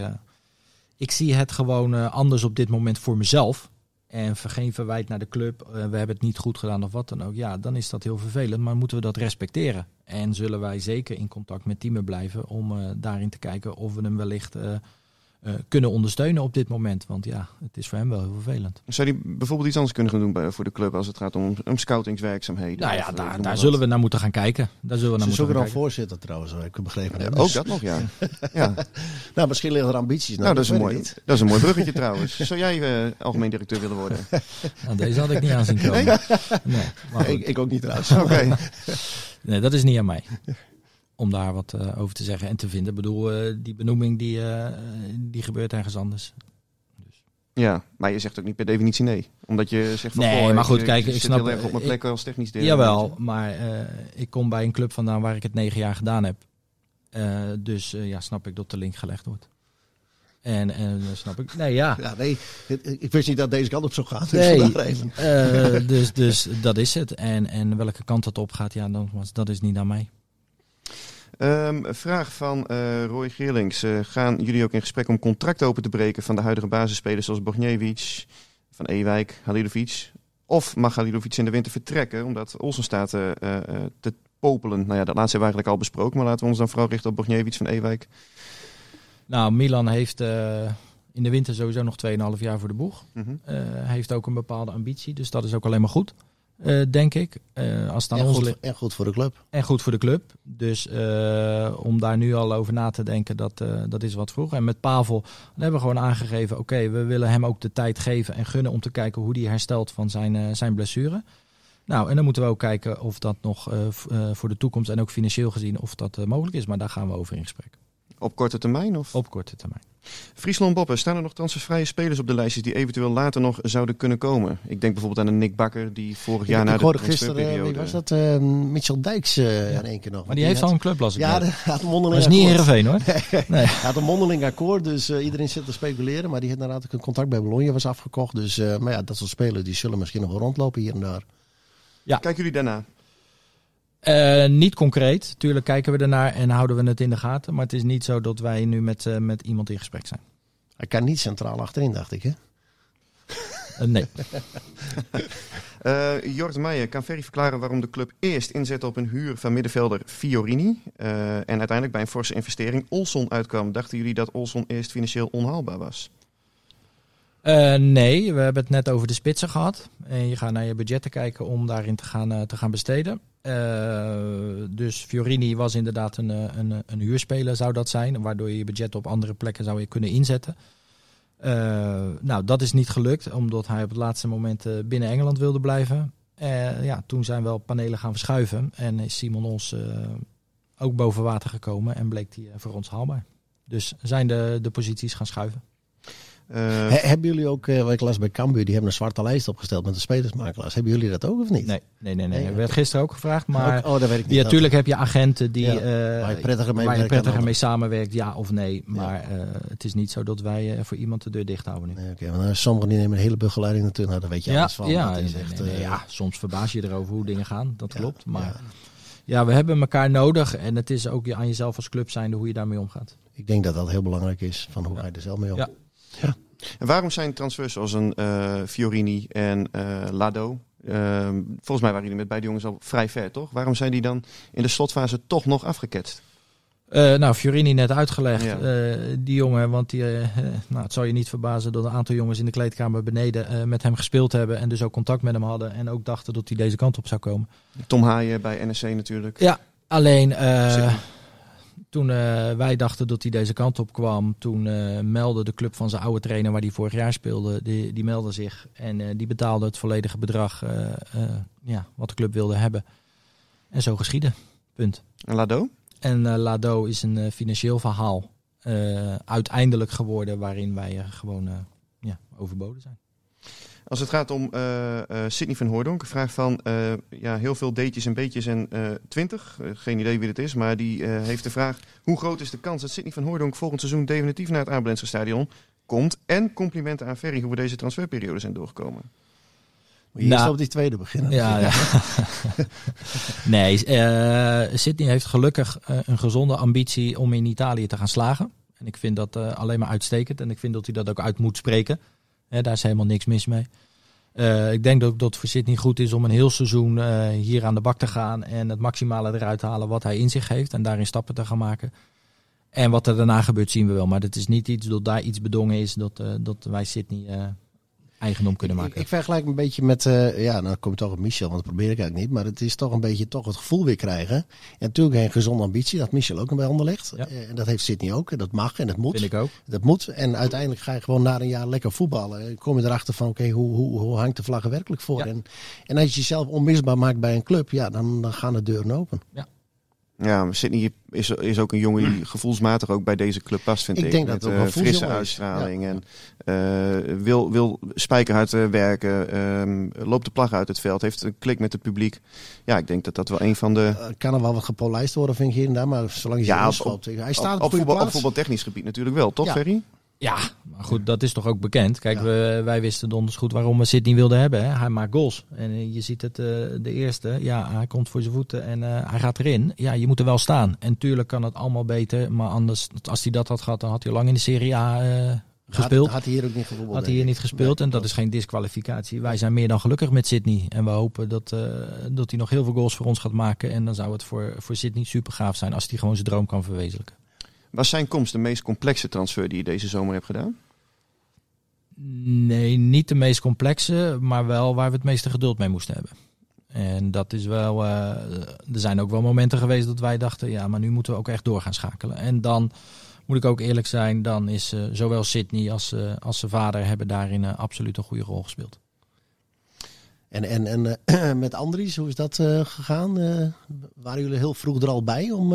ik zie het gewoon anders op dit moment voor mezelf. En geen verwijt naar de club, eh, we hebben het niet goed gedaan of wat dan ook. Ja, dan is dat heel vervelend, maar moeten we dat respecteren. En zullen wij zeker in contact met teamen blijven om eh, daarin te kijken of we hem wellicht eh, eh, kunnen ondersteunen op dit moment. Want ja, het is voor hem wel heel vervelend. Zou hij bijvoorbeeld iets anders kunnen gaan doen bij, voor de club als het gaat om, om scoutingswerkzaamheden? Nou ja, eh, daar, maar daar zullen we naar moeten gaan kijken. Daar zullen we naar Ze moeten gaan dan kijken. voorzitter trouwens, heb ik begrepen. Ja, heb. ook Dus- dat nog, ja. ja. [laughs] Nou, misschien liggen er ambities. Nou, dat is, een mooi, niet. dat is een mooi bruggetje [laughs] trouwens. Zou jij eh, algemeen directeur willen worden? [laughs] Nou, deze had ik niet aan zien komen. Nee, maar goed. Ik, ik ook niet trouwens. Oké. nee, dat is niet aan mij. Om daar wat eh, over te zeggen en te vinden. Ik bedoel, eh, die benoeming die, eh, die gebeurt ergens anders. Ja, maar je zegt ook niet per definitie nee. Omdat je zegt van... Nee, goh, maar goed, ik, kijk, ik, ik snap- op mijn ik- plek als technisch deel. Jawel, maar eh, ik kom bij een club vandaan waar ik het negen jaar gedaan heb. Eh, dus eh, ja, snap ik dat de link gelegd wordt. En, en snap ik... Nee, ja. Ja, nee, ik, ik wist niet dat deze kant op zou gaan. Dus Nee, vandaar even. eh, dus, dus dat is het. En, en welke kant dat op gaat, ja, dan, dat is niet aan mij. Een vraag van eh, Roy Geerlings. Eh, gaan jullie ook in gesprek om contract open te breken van de huidige basisspelers zoals Bogniewicz, Van Ewijk, Halilovic? Of mag Halilovic in de winter vertrekken omdat Olsen staat eh, te popelen? Nou ja, dat laatste hebben we eigenlijk al besproken, maar laten we ons dan vooral richten op Bogniewicz, Van Ewijk. Nou, Milan heeft in de winter sowieso nog 2,5 jaar voor de boeg. Mhm. Heeft ook een bepaalde ambitie, dus dat is ook alleen maar goed, eh, denk ik. Eh, als het aan En ons goed, en goed voor de club. En goed voor de club. Dus eh, om daar nu al over na te denken, dat, dat is wat vroeg. En met Pavel dan hebben we gewoon aangegeven... oké, we willen hem ook de tijd geven en gunnen om te kijken... hoe hij herstelt van zijn, zijn blessure. Nou, en dan moeten we ook kijken of dat nog voor de toekomst... en ook financieel gezien of dat mogelijk is. Maar daar gaan we over in gesprek. Op korte termijn? Of? Op korte termijn. Friesland Boppen, staan er nog transfervrije spelers op de lijstjes die eventueel later nog zouden kunnen komen? Ik denk bijvoorbeeld aan een Nick Bakker die vorig jaar ik, na ik de hoorde gisteren, eh, wie was dat? Eh, Mitchell Dijks eh, in één keer nog. Maar die heeft al een club, las ik. Ja, net. [laughs] hij had een dat mondeling is niet. Heerenveen, hoor. [laughs] Nee. Hij had een mondeling akkoord, dus eh, iedereen zit te speculeren. Maar die heeft inderdaad ook een contract bij Bologna was afgekocht. Dus eh, maar ja, dat soort spelers die zullen misschien nog wel rondlopen hier en daar. Kijken jullie daarna? Eh, niet concreet. Tuurlijk kijken we ernaar en houden we het in de gaten. Maar het is niet zo dat wij nu met, eh, met iemand in gesprek zijn. Hij kan niet centraal achterin, dacht ik. Hè? Eh, nee. [laughs] Eh Jort Meijer kan Ferry verklaren waarom de club eerst inzette op een huur van middenvelder Fiorini. eh, en uiteindelijk bij een forse investering Olson uitkwam. Dachten jullie dat Olson eerst financieel onhaalbaar was? Eh, nee, we hebben het net over de spitsen gehad. En je gaat naar je budgetten kijken om daarin te gaan, te gaan besteden. Eh, dus Fiorini was inderdaad een, eh, een, een huurspeler, zou dat zijn. Waardoor je je budget op andere plekken zou je kunnen inzetten. Eh, nou, dat is niet gelukt, omdat hij op het laatste moment eh, binnen Engeland wilde blijven. Eh, ja, toen zijn wel panelen gaan verschuiven. En is Simon ons eh, ook boven water gekomen en bleek die eh, voor ons haalbaar. Dus zijn de, de posities gaan schuiven. Eh, He- hebben jullie ook, eh, wat ik las bij Cambuur, die hebben een zwarte lijst opgesteld met de spelersmakelaars. Hebben jullie dat ook of niet? Nee, nee, nee. nee. Nee, werd gisteren ook gevraagd, maar Ook- oh, dat weet ik niet. ja, natuurlijk heb je agenten die, Ja, eh, waar je prettiger mee waar je werkt prettiger dan mee samenwerkt, ja of nee. Maar eh, het is niet zo dat wij eh, voor iemand de deur dicht houden nu. Nee, oké, want nou, sommigen die nemen een hele begeleiding natuurlijk. Nou, daar weet je ja, alles van. ja, Dat is nee, echt, nee, nee, eh, ja, soms verbaas je erover hoe dingen gaan, dat ja, klopt. Maar ja. ja. we hebben elkaar nodig en het is ook aan jezelf als club zijnde hoe je daarmee omgaat. Ik denk dat dat heel belangrijk is, van hoe ga je er zelf mee om. Ja. En waarom zijn transfers zoals een eh, Fiorini en eh, Lado... eh, volgens mij waren jullie met beide jongens al vrij ver, toch? Waarom zijn die dan in de slotfase toch nog afgeketst? Nou, Fiorini net uitgelegd. Ja. Die jongen, want die, nou, het zal je niet verbazen dat een aantal jongens in de kleedkamer beneden met hem gespeeld hebben. En dus ook contact met hem hadden. En ook dachten dat hij deze kant op zou komen. Tom Haaien bij NSC natuurlijk. Ja, alleen. Toen eh, wij dachten dat hij deze kant op kwam, toen eh, meldde de club van zijn oude trainer waar hij vorig jaar speelde, die, die meldde zich. En eh, die betaalde het volledige bedrag ja, wat de club wilde hebben. En zo geschieden. Punt. En Lado? En Lado is een financieel verhaal uiteindelijk geworden waarin wij gewoon ja, overboden zijn. Als het gaat om eh eh Sidney van Hoordonk, een vraag van eh, ja, heel veel deetjes en beetjes en eh 20. Eh, geen idee wie het is, maar die eh, heeft de vraag: hoe groot is de kans dat Sidney van Hoordonk volgend seizoen definitief naar het Abelense stadion komt? En complimenten aan Ferry hoe we deze transferperiode zijn doorgekomen. Moet je eerst Nou, op die tweede beginnen. Ja, ja. [laughs] nee, eh Sydney heeft gelukkig een gezonde ambitie om in Italië te gaan slagen. En ik vind dat eh, alleen maar uitstekend. En ik vind dat hij dat ook uit moet spreken. Daar is helemaal niks mis mee. Eh, ik denk dat dat voor Sydney goed is om een heel seizoen eh, hier aan de bak te gaan. En het maximale eruit te halen wat hij in zich heeft. En daarin stappen te gaan maken. En wat er daarna gebeurt zien we wel. Maar het is niet iets dat daar iets bedongen is dat, eh, dat wij Sydney eigendom kunnen maken. ik vergelijk een beetje met, eh, ja, nou kom je toch op Michel, want dat probeer ik eigenlijk niet. Maar het is toch een beetje toch het gevoel weer krijgen. En natuurlijk een gezonde ambitie, dat Michel ook bij handen legt. Ja. Eh, En dat heeft Sydney ook. En dat mag en dat moet. Vind ik ook. Dat moet. En uiteindelijk ga je gewoon na een jaar lekker voetballen. En kom je erachter van, oké, hoe, hoe, hoe hangt de vlag er werkelijk voor? Ja. En, en als je jezelf onmisbaar maakt bij een club, ja, dan, dan gaan de deuren open. Ja, maar Sydney is, is ook een jongen die gevoelsmatig ook bij deze club past, vind ik. Ik denk dat het ook eh, wel frisse voelsjongen is. uitstraling Ja. en eh, wil, wil spijkerhard eh, werken, ehm, loopt de plag uit het veld, heeft een klik met het publiek. Ja, ik denk dat dat wel een van de... Eh, kan er wel wat gepolijst worden, vind ik hier en daar. Maar zolang je Ja, ja, op-. Hij staat op, voetbal, op voetbaltechnisch gebied natuurlijk wel, toch Ja. Ferry? Ja, maar goed, dat is toch ook bekend. Kijk, Ja. we, wij wisten donders goed waarom we Sydney wilden hebben. Hè. Hij maakt goals. En eh, je ziet het, eh, de eerste, ja, hij komt voor zijn voeten en eh, hij gaat erin. Ja, je moet er wel staan. En tuurlijk kan het allemaal beter. Maar anders, als hij dat had gehad, dan had hij lang in de Serie A gespeeld. Had, had hij hier ook niet gevoetbald. Had hij hier niet gespeeld Nee, en dat is geen disqualificatie. Wij zijn meer dan gelukkig met Sydney. En we hopen dat, dat hij nog heel veel goals voor ons gaat maken. En dan zou het voor, voor Sydney super gaaf zijn als hij gewoon zijn droom kan verwezenlijken. Was zijn komst de meest complexe transfer die je deze zomer hebt gedaan? Nee, niet de meest complexe, maar wel waar we het meeste geduld mee moesten hebben. En dat is wel. eh, er zijn ook wel momenten geweest dat wij dachten, ja, maar nu moeten we ook echt door gaan schakelen. En dan moet ik ook eerlijk zijn, dan is eh, zowel Sydney als, eh, als zijn vader hebben daarin absoluut een goede rol gespeeld. En, en, en eh, [clears throat] met Andries, hoe is dat eh, gegaan? Eh, waren jullie heel vroeg er al bij? Om,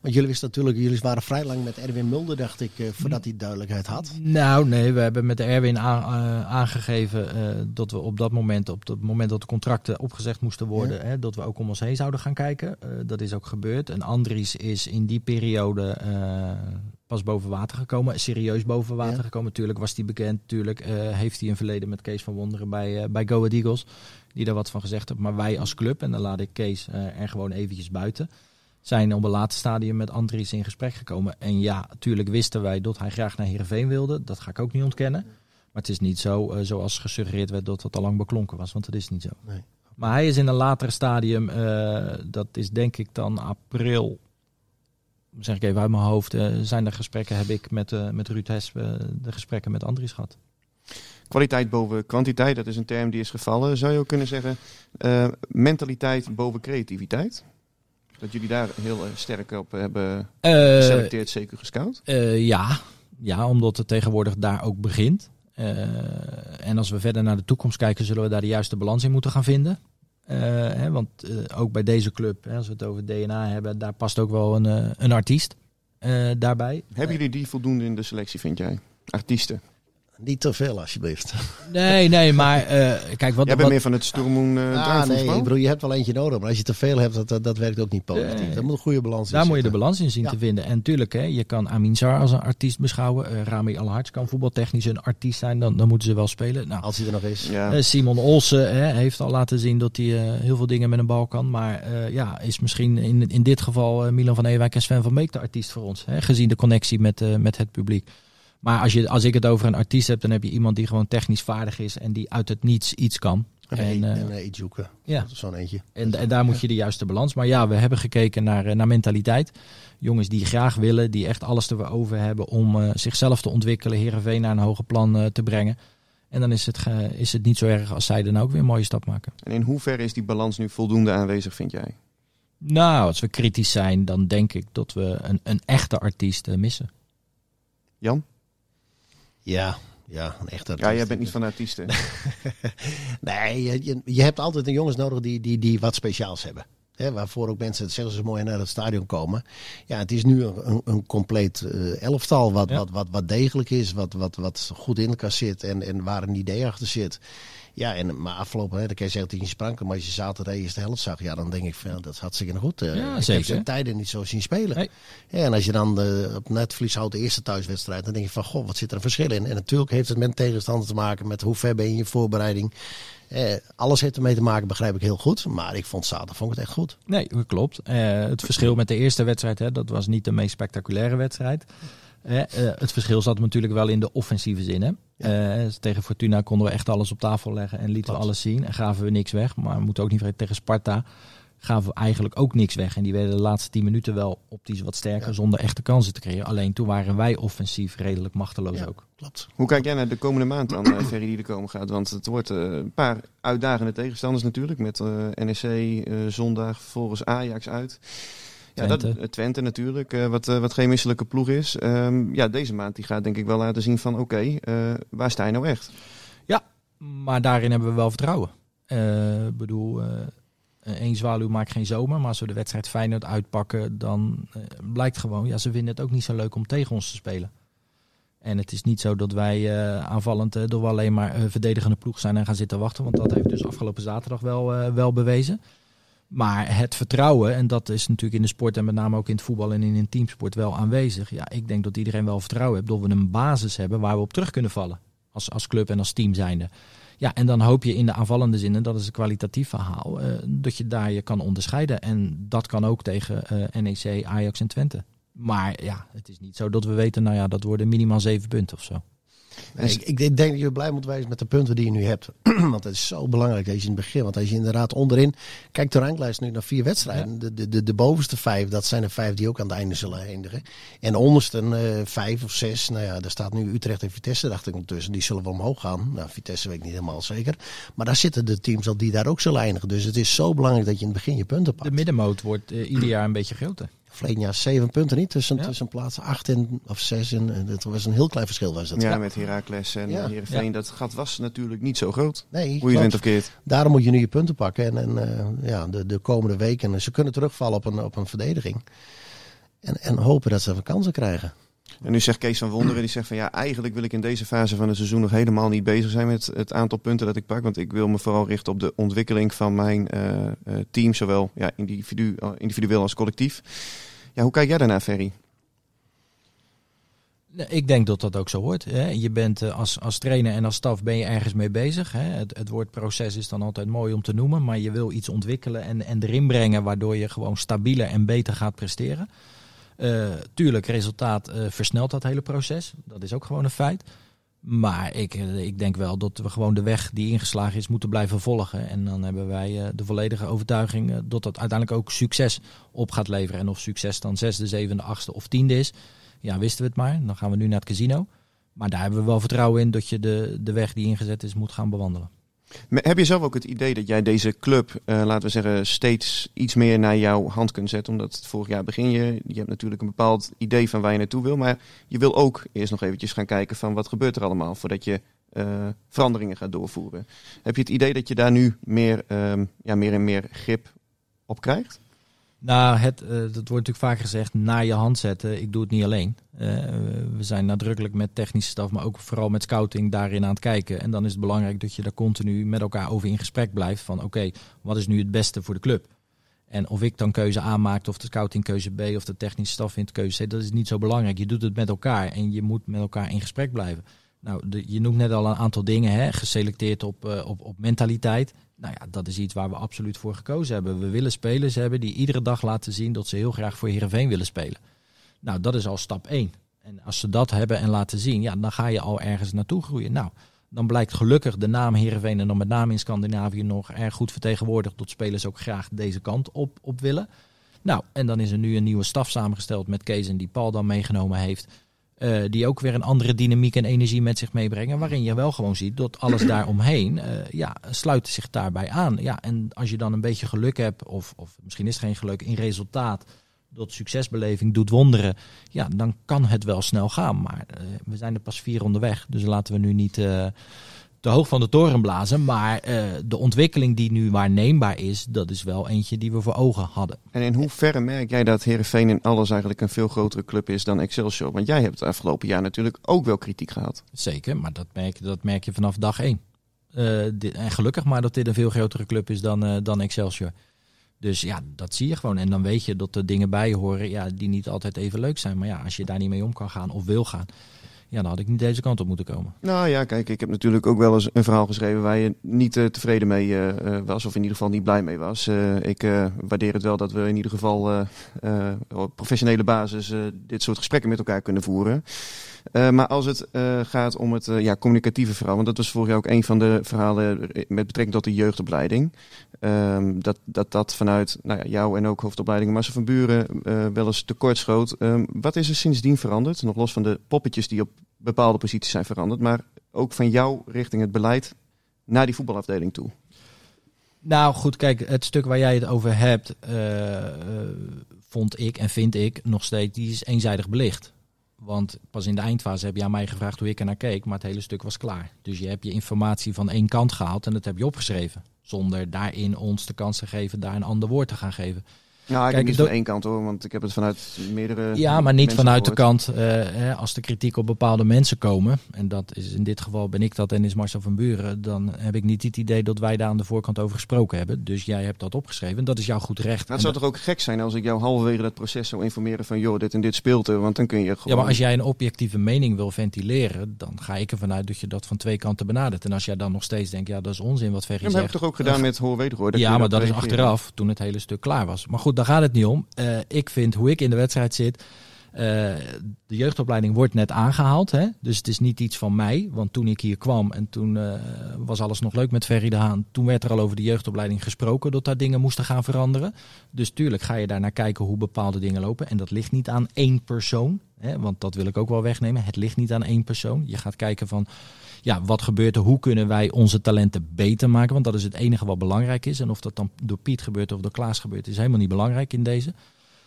want jullie wisten natuurlijk, jullie waren vrij lang met Erwin Mulder, dacht ik, voordat hij duidelijkheid had. Nou, nee, we hebben met Erwin aan- aangegeven dat we op dat moment, op het moment dat de contracten opgezegd moesten worden, hè, dat we ook om ons heen zouden gaan kijken. Dat is ook gebeurd. En Andries is in die periode pas boven water gekomen, serieus boven water Ja. gekomen. Natuurlijk was hij bekend, natuurlijk eh, heeft hij een verleden met Kees van Wonderen bij, eh, bij Go Ahead Eagles, die daar wat van gezegd heeft. Maar wij als club, en dan laat ik Kees eh, er gewoon eventjes buiten zijn op een later stadium met Andries in gesprek gekomen. En ja, natuurlijk wisten wij dat hij graag naar Heerenveen wilde. Dat ga ik ook niet ontkennen. Maar het is niet zo, zoals gesuggereerd werd, dat het al lang beklonken was. Want dat is niet zo. Nee. Maar hij is in een later stadium, dat is denk ik dan april, zeg ik even uit mijn hoofd, eh, zijn er gesprekken, heb ik met, eh, met Ruud Hes eh, de gesprekken met Andries gehad. Kwaliteit boven kwantiteit, dat is een term die is gevallen. Zou je ook kunnen zeggen, mentaliteit boven creativiteit? Dat jullie daar heel sterk op hebben geselecteerd, zeker gescout? Ja. ja, omdat het tegenwoordig daar ook begint. En als we verder naar de toekomst kijken, zullen we daar de juiste balans in moeten gaan vinden. Eh, hè, want eh, ook bij deze club, hè, als we het over DNA hebben, daar past ook wel een, eh, een artiest daarbij. Hebben jullie die voldoende in de selectie, vind jij? Artiesten. Niet te veel, alsjeblieft. Nee, nee, maar eh, kijk, wat, Jij bent wat, meer van het Stormoen uh, ah, nee, ik bedoel, je hebt wel eentje nodig. Maar als je te veel hebt, dat, dat, dat werkt ook niet positief. Nee. Dat moet een goede balans in Daar moet je de balans in zien Ja. te vinden. En tuurlijk, hè, je kan Amin Zar als een artiest beschouwen. Eh, Rami Alhards kan voetbaltechnisch een artiest zijn. Dan, dan moeten ze wel spelen. Nou, Als hij er nog is. Ja. Simon Olsen hè, heeft al laten zien dat hij eh, heel veel dingen met een bal kan. Maar eh, ja, is misschien in, in dit geval eh, Milan van Ewijk en Sven van Beek de artiest voor ons. Hè, gezien de connectie met, eh, met het publiek. Maar als, je, als ik het over een artiest heb, dan heb je iemand die gewoon technisch vaardig is. En die uit het niets iets kan. En, En, en, eh, en Ijuka. ja. Dat is Zo'n eentje. En, en daar moet je de juiste balans. Maar ja, we hebben gekeken naar, eh, naar mentaliteit. Jongens die graag willen, die echt alles erover hebben om eh, zichzelf te ontwikkelen. Heerenveen naar een hoger plan eh, te brengen. En dan is het, is het niet zo erg als zij dan ook weer een mooie stap maken. En in hoeverre is die balans nu voldoende aanwezig, vind jij? Nou, als we kritisch zijn, dan denk ik dat we een, een echte artiest missen. Jan? Ja, ja, een echte Ja, jij bent niet van de artiesten. [laughs] Nee, je, je, je hebt altijd een jongens nodig die, die, die wat speciaals hebben. Hè, waarvoor ook mensen, het zeggen ze mooi, naar het stadion komen. Ja, het is nu een, een, compleet eh, elftal wat, Ja. wat, wat, wat degelijk is, wat, wat, wat goed in elkaar zit en, en waar een idee achter zit. Ja, en, maar afgelopen, hè, dan kan je zeggen dat hij niet spranken, maar als je zaterdag de eerste helft zag, ja, dan denk ik van, dat is hartstikke goed. Eh, Ja, ik zeker. heb zijn tijden niet zo zien spelen. Nee. Ja, en als je dan eh, op netvlies houdt de eerste thuiswedstrijd, dan denk je van, goh, wat zit er een verschil in? En natuurlijk heeft het met tegenstander te maken, met hoe ver ben je in je voorbereiding. Eh, alles heeft ermee te maken, begrijp ik heel goed. Maar ik vond zaterdag vond ik het echt goed. Nee, dat klopt. Eh, het verschil met de eerste wedstrijd, hè, dat was niet de meest spectaculaire wedstrijd. Eh, het verschil zat natuurlijk wel in de offensieve zin. Hè? Eh, tegen Fortuna konden we echt alles op tafel leggen en lieten we alles zien. En gaven we niks weg. Maar we moeten ook niet vergeten tegen Sparta. gaven we eigenlijk ook niks weg. En die werden de laatste tien minuten wel optisch wat sterker Ja. zonder echte kansen te creëren. Alleen toen waren wij offensief redelijk machteloos Ja. ook. Klopt. Hoe kijk jij naar de komende maand dan, eh, Ferry, die er komen gaat? Want het wordt een paar uitdagende tegenstanders natuurlijk. Met NEC zondag, volgens Ajax uit. Ja, dat, Twente. Twente natuurlijk, eh, wat, eh, wat geen misselijke ploeg is. Ehm, ja, deze maand die gaat denk ik wel laten zien van oké, eh, waar sta je nou echt? Maar daarin hebben we wel vertrouwen. Ik bedoel, één zwaluw maakt geen zomer. Maar als we de wedstrijd Feyenoord uitpakken, dan blijkt gewoon... Ja, ze vinden het ook niet zo leuk om tegen ons te spelen. En het is niet zo dat wij eh, aanvallend door alleen maar verdedigende ploeg zijn en gaan zitten wachten. Want dat heeft dus afgelopen zaterdag wel, wel bewezen. Maar het vertrouwen, en dat is natuurlijk in de sport en met name ook in het voetbal en in een teamsport wel aanwezig. Ja, ik denk dat iedereen wel vertrouwen heeft dat we een basis hebben waar we op terug kunnen vallen. Als, als club en als team zijnde. Ja, en dan hoop je in de aanvallende zin, en dat is een kwalitatief verhaal, eh, dat je daar je kan onderscheiden. En dat kan ook tegen eh, NEC, Ajax en Twente. Maar ja, het is niet zo dat we weten, nou ja, dat worden minimaal zeven punten of zo. Nee, ik, ik denk dat je blij moet wezen met de punten die je nu hebt. [clears throat] want het is zo belangrijk als je in het begin. Want als je inderdaad onderin. Kijk, de ranglijst nu naar vier wedstrijden. De, de, de, de bovenste vijf, dat zijn er vijf die ook aan het einde zullen eindigen. En de onderste eh, vijf of zes. Nou ja, daar staat nu Utrecht en Vitesse, dacht ik ondertussen. Die zullen wel omhoog gaan. Nou, Vitesse weet ik niet helemaal zeker. Maar daar zitten de teams al die daar ook zullen eindigen. Dus het is zo belangrijk dat je in het begin je punten pakt. De middenmoot wordt eh, ieder jaar een beetje groter. Verleden jaar zeven punten niet tussen, Ja. tussen plaats acht en, of zes. En, en dat was een heel klein verschil. Was dat. Ja, met Heracles en Ja. Heerenveen. Ja. Dat gat was natuurlijk niet zo groot. Nee, Hoe je went of keert. Daarom moet je nu je punten pakken. En, en eh, ja, de, de komende weken. Ze kunnen terugvallen op een, op een verdediging. En, en hopen dat ze kansen krijgen. En nu zegt Kees van Wonderen, die zegt van ja, eigenlijk wil ik in deze fase van het seizoen nog helemaal niet bezig zijn met het aantal punten dat ik pak. Want ik wil me vooral richten op de ontwikkeling van mijn eh, eh, team, zowel ja, eh, individueel als collectief. Ja, hoe kijk jij daarnaar, Ferry? Ik denk dat dat ook zo hoort. Hè. Je bent als, als trainer en als staf ben je ergens mee bezig. Hè. Het, het woord proces is dan altijd mooi om te noemen, maar je wil iets ontwikkelen en, en erin brengen waardoor je gewoon stabieler en beter gaat presteren. Eh, tuurlijk, resultaat eh, versnelt dat hele proces. Dat is ook gewoon een feit. Maar ik, eh, ik denk wel dat we gewoon de weg die ingeslagen is moeten blijven volgen. En dan hebben wij de volledige overtuiging dat dat uiteindelijk ook succes op gaat leveren. En of succes dan zesde, zevende, achtste of tiende is, ja, wisten we het maar. Dan gaan we nu naar het casino. Maar daar hebben we wel vertrouwen in dat je de, de weg die ingezet is moet gaan bewandelen. Heb je zelf ook het idee dat jij deze club, eh, laten we zeggen, steeds iets meer naar jouw hand kunt zetten? Omdat vorig jaar begin je, je hebt natuurlijk een bepaald idee van waar je naartoe wil. Maar je wil ook eerst nog eventjes gaan kijken van wat gebeurt er allemaal voordat je eh, veranderingen gaat doorvoeren. Heb je het idee dat je daar nu meer, ehm, ja, meer en meer grip op krijgt? Nou, het, eh, dat wordt natuurlijk vaak gezegd, naar je hand zetten. Ik doe het niet alleen. Eh, we zijn nadrukkelijk met technische staf, maar ook vooral met scouting daarin aan het kijken. En dan is het belangrijk dat je daar continu met elkaar over in gesprek blijft. Van oké, wat is nu het beste voor de club? En of ik dan keuze A of de scouting keuze B, of de technische staf vindt keuze C, dat is niet zo belangrijk. Je doet het met elkaar en je moet met elkaar in gesprek blijven. Nou, je noemt net al een aantal dingen, hè, geselecteerd op, eh, op, op mentaliteit. Nou ja, dat is iets waar we absoluut voor gekozen hebben. We willen spelers hebben die iedere dag laten zien dat ze heel graag voor Heerenveen willen spelen. Nou, dat is al stap 1. En als ze dat hebben en laten zien, ja, dan ga je al ergens naartoe groeien. Nou, dan blijkt gelukkig de naam Heerenveen en dan met name in Scandinavië nog erg goed vertegenwoordigd. Dat spelers ook graag deze kant op, op willen. Nou, en dan is er nu een nieuwe staf samengesteld met Kees en die Paul dan meegenomen heeft. Eh, die ook weer een andere dynamiek en energie met zich meebrengen. Waarin je wel gewoon ziet dat alles daaromheen eh ja, sluit zich daarbij aan. Ja, en als je dan een beetje geluk hebt, of, of misschien is het geen geluk, in resultaat. Dat succesbeleving doet wonderen. Ja, dan kan het wel snel gaan. Maar eh, we zijn er pas vier onderweg. Dus laten we nu niet te hoog van de toren blazen. Maar eh, de ontwikkeling die nu waarneembaar is, dat is wel eentje die we voor ogen hadden. En in hoeverre merk jij dat Heerenveen in alles eigenlijk een veel grotere club is dan Excelsior? Want jij hebt het afgelopen jaar natuurlijk ook wel kritiek gehad. Zeker, maar dat merk, je- dat merk je vanaf dag één. Eh, dit- en gelukkig maar dat dit een veel grotere club is dan, eh, dan Excelsior. Dus ja, dat zie je gewoon. En dan weet je dat er dingen bij horen ja, die niet altijd even leuk zijn. Maar ja, als je daar niet mee om kan gaan of wil gaan, ja, dan had ik niet deze kant op moeten komen. Nou ja, kijk, ik heb natuurlijk ook wel eens een verhaal geschreven waar je niet eh, tevreden mee eh, eh, was, of in ieder geval niet blij mee was. Ik waardeer het wel dat we in ieder geval op professionele basis dit soort gesprekken met elkaar kunnen voeren. Maar als het gaat om het ja, communicatieve verhaal, want dat was vorig jaar ook een van de verhalen met betrekking tot de jeugdopleiding. Ehm, dat, dat dat vanuit nou ja, jou en ook hoofdopleiding Marcel van Buren wel eens tekortschoot. Ehm, wat is er sindsdien veranderd? Nog los van de poppetjes die op bepaalde posities zijn veranderd, maar ook van jou richting het beleid naar die voetbalafdeling toe. Nou goed, kijk, het stuk waar jij het over hebt, eh, eh, vond ik en vind ik nog steeds, die is eenzijdig belicht. Want pas in de eindfase heb je aan mij gevraagd hoe ik er naar keek, maar het hele stuk was klaar. Dus je hebt je informatie van één kant gehaald en dat heb je opgeschreven. Zonder daarin ons de kans te geven daar een ander woord te gaan geven. Nou, ik Kijk, heb niet van één kant hoor, want ik heb het vanuit meerdere. Ja, maar niet vanuit de kant, eh, hè, als de kritiek op bepaalde mensen komen, en dat is in dit geval ben ik dat en is Marcel van Buren, dan heb ik niet het idee dat wij daar aan de voorkant over gesproken hebben. Dus jij hebt dat opgeschreven, dat is jouw goed recht. En het zou dat- toch ook gek zijn als ik jou halverwege dat proces zou informeren van joh, dit en dit speelt er, want dan kun je gewoon. Ja, maar als jij een objectieve mening wil ventileren, dan ga ik ervan uit dat je dat van twee kanten benadert. En als jij dan nog steeds denkt, ja, dat is onzin wat Ferry Ja, maar heb zegt. ik toch ook gedaan met hoor wederhoor. Ja, maar dat is reageren. achteraf, toen het hele stuk klaar was. Maar goed, daar gaat het niet om. Eh, ik vind hoe ik in de wedstrijd zit. eh, de jeugdopleiding wordt net aangehaald. Hè? Dus het is niet iets van mij. Want toen ik hier kwam en toen eh, was alles nog leuk met Ferry de Haan. Toen werd er al over de jeugdopleiding gesproken dat daar dingen moesten gaan veranderen. Dus tuurlijk ga je daar naar kijken hoe bepaalde dingen lopen. En dat ligt niet aan één persoon. Hè? Want dat wil ik ook wel wegnemen. Het ligt niet aan één persoon. Je gaat kijken van ja, wat gebeurt er? Hoe kunnen wij onze talenten beter maken? Want dat is het enige wat belangrijk is. En of dat dan door Piet gebeurt of door Klaas gebeurt, is helemaal niet belangrijk in deze.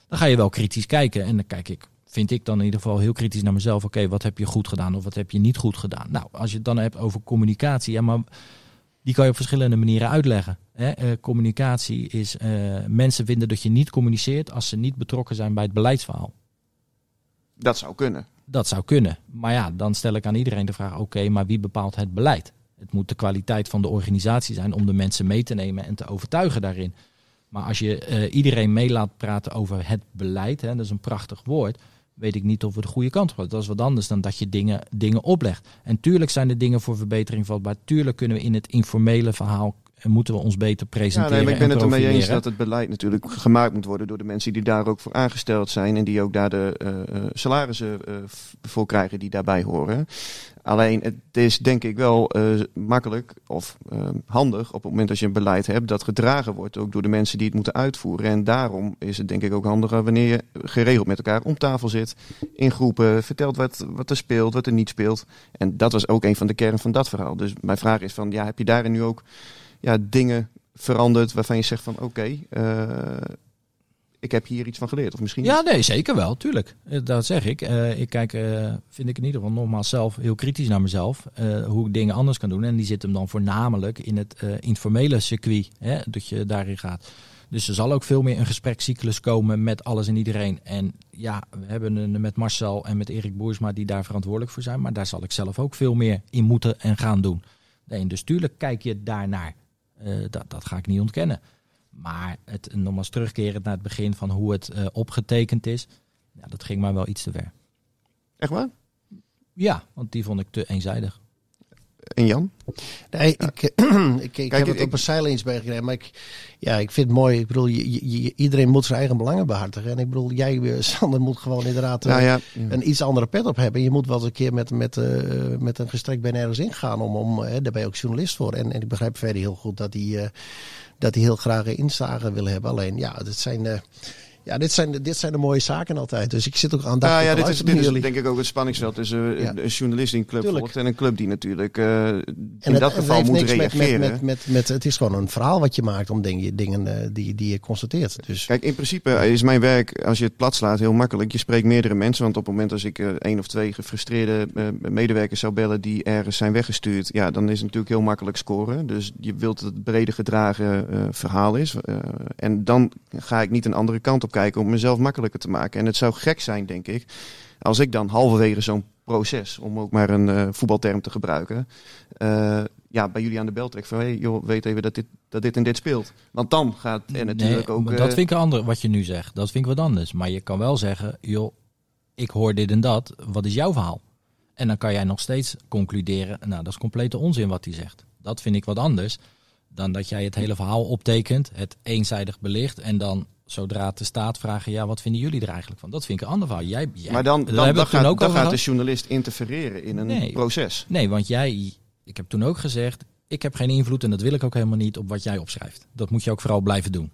Dan ga je wel kritisch kijken. En dan kijk ik, vind ik dan in ieder geval heel kritisch naar mezelf. Oké, wat heb je goed gedaan of wat heb je niet goed gedaan? Nou, als je het dan hebt over communicatie, ja, maar die kan je op verschillende manieren uitleggen. Hè? Eh, communicatie is, eh, mensen vinden dat je niet communiceert als ze niet betrokken zijn bij het beleidsverhaal. Dat zou kunnen. Dat zou kunnen. Maar ja, dan stel ik aan iedereen de vraag: oké, maar wie bepaalt het beleid? Het moet de kwaliteit van de organisatie zijn om de mensen mee te nemen en te overtuigen daarin. Maar als je eh, iedereen mee laat praten over het beleid, hè, dat is een prachtig woord, weet ik niet of we de goede kant op gaan. Dat is wat anders dan dat je dingen, dingen oplegt. En tuurlijk zijn er dingen voor verbetering vatbaar. Tuurlijk kunnen we in het informele verhaal moeten we ons beter Ja, presenteren. nee, maar ik ben en het ermee eens dat het beleid natuurlijk gemaakt moet worden door de mensen die daar ook voor aangesteld zijn en die ook daar de eh, eh, salarissen eh, voor krijgen die daarbij horen. Alleen het is denk ik wel makkelijk of handig op het moment dat je een beleid hebt dat gedragen wordt ook door de mensen die het moeten uitvoeren. En daarom is het denk ik ook handiger wanneer je geregeld met elkaar om tafel zit, in groepen, vertelt wat, wat er speelt, wat er niet speelt. En dat was ook een van de kern van dat verhaal. Dus mijn vraag is van, ja, heb je daarin nu ook ja, dingen veranderd waarvan je zegt van oké, eh, ik heb hier iets van geleerd. Of misschien Ja, nee, zeker wel, tuurlijk. Eh, Dat zeg ik. Eh, ik kijk, vind ik in ieder geval nogmaals zelf heel kritisch naar mezelf. hoe ik dingen anders kan doen. En die zit hem dan voornamelijk in het informele circuit. Hè, dat je daarin gaat. Dus er zal ook veel meer een gesprekscyclus komen met alles en iedereen. En ja, we hebben een met Marcel en met Erik Boersma die daar verantwoordelijk voor zijn. Maar daar zal ik zelf ook veel meer in moeten en gaan doen. Nee, dus tuurlijk kijk je daarnaar. Eh, dat, dat ga ik niet ontkennen. Maar het nogmaals terugkerend naar het begin van hoe het eh, opgetekend is. Ja, dat ging maar wel iets te ver. Echt waar? Ja, want die vond ik te eenzijdig. En Jan? Nee, ik, [clears throat] ik, ik Kijk, heb het ik- op een zijlijns bijgekregen. Maar ik, ja, ik vind het mooi. Ik bedoel, je, iedereen moet zijn eigen belangen behartigen. En ik bedoel, jij, eh, [laughs] Sander, moet gewoon inderdaad eh, Nou ja, een iets andere pet op hebben. Je moet wel eens een keer met, met, eh, met een gestrekt been ergens ingaan. Om, om, eh, daar ben je ook journalist voor. En, en ik begrijp verder heel goed dat hij, dat hij heel graag een inzage wil hebben. Alleen, ja, dit zijn... eh, ja, dit zijn, de- dit zijn de mooie zaken altijd. Dus ik zit ook aan nou ja, te dit is, dit denk ik ook het spanningsveld tussen eh, Ja. een journalist die een club Tuurlijk. volgt en een club die natuurlijk eh, in het- dat geval moet reageren. Met, met, met, met, het is gewoon een verhaal wat je maakt om dingen, dingen eh, die, die je constateert. Dus Kijk, in principe is mijn werk, als je het plat slaat, heel makkelijk. Je spreekt meerdere mensen, want op het moment als ik eh, één of twee gefrustreerde medewerkers zou bellen die ergens zijn weggestuurd, ja, dan is het natuurlijk heel makkelijk scoren. Dus je wilt dat het brede gedragen verhaal is. En dan ga ik niet een andere kant op kijken om mezelf makkelijker te maken. En het zou gek zijn, denk ik, als ik dan halverwege zo'n proces, om ook maar een eh, voetbalterm te gebruiken, eh, ja, bij jullie aan de bel trek van, hey, joh, weet even dat dit, dat dit en dit speelt. Want dan gaat er natuurlijk Nee, ook... maar eh, dat vind ik ander, wat je nu zegt. Dat vind ik wat anders. Maar je kan wel zeggen, joh, ik hoor dit en dat. Wat is jouw verhaal? En dan kan jij nog steeds concluderen, nou dat is complete onzin wat hij zegt. Dat vind ik wat anders dan dat jij het hele verhaal optekent, het eenzijdig belicht en dan zodra het de staat vragen, ja wat vinden jullie er eigenlijk van? Dat vind ik een ander verhaal. Jij, jij, maar dan, dan, dan gaat, ook dan gaat de journalist interfereren in een Nee. proces. Nee, want jij, ik heb toen ook gezegd, ik heb geen invloed en dat wil ik ook helemaal niet op wat jij opschrijft. Dat moet je ook vooral blijven doen.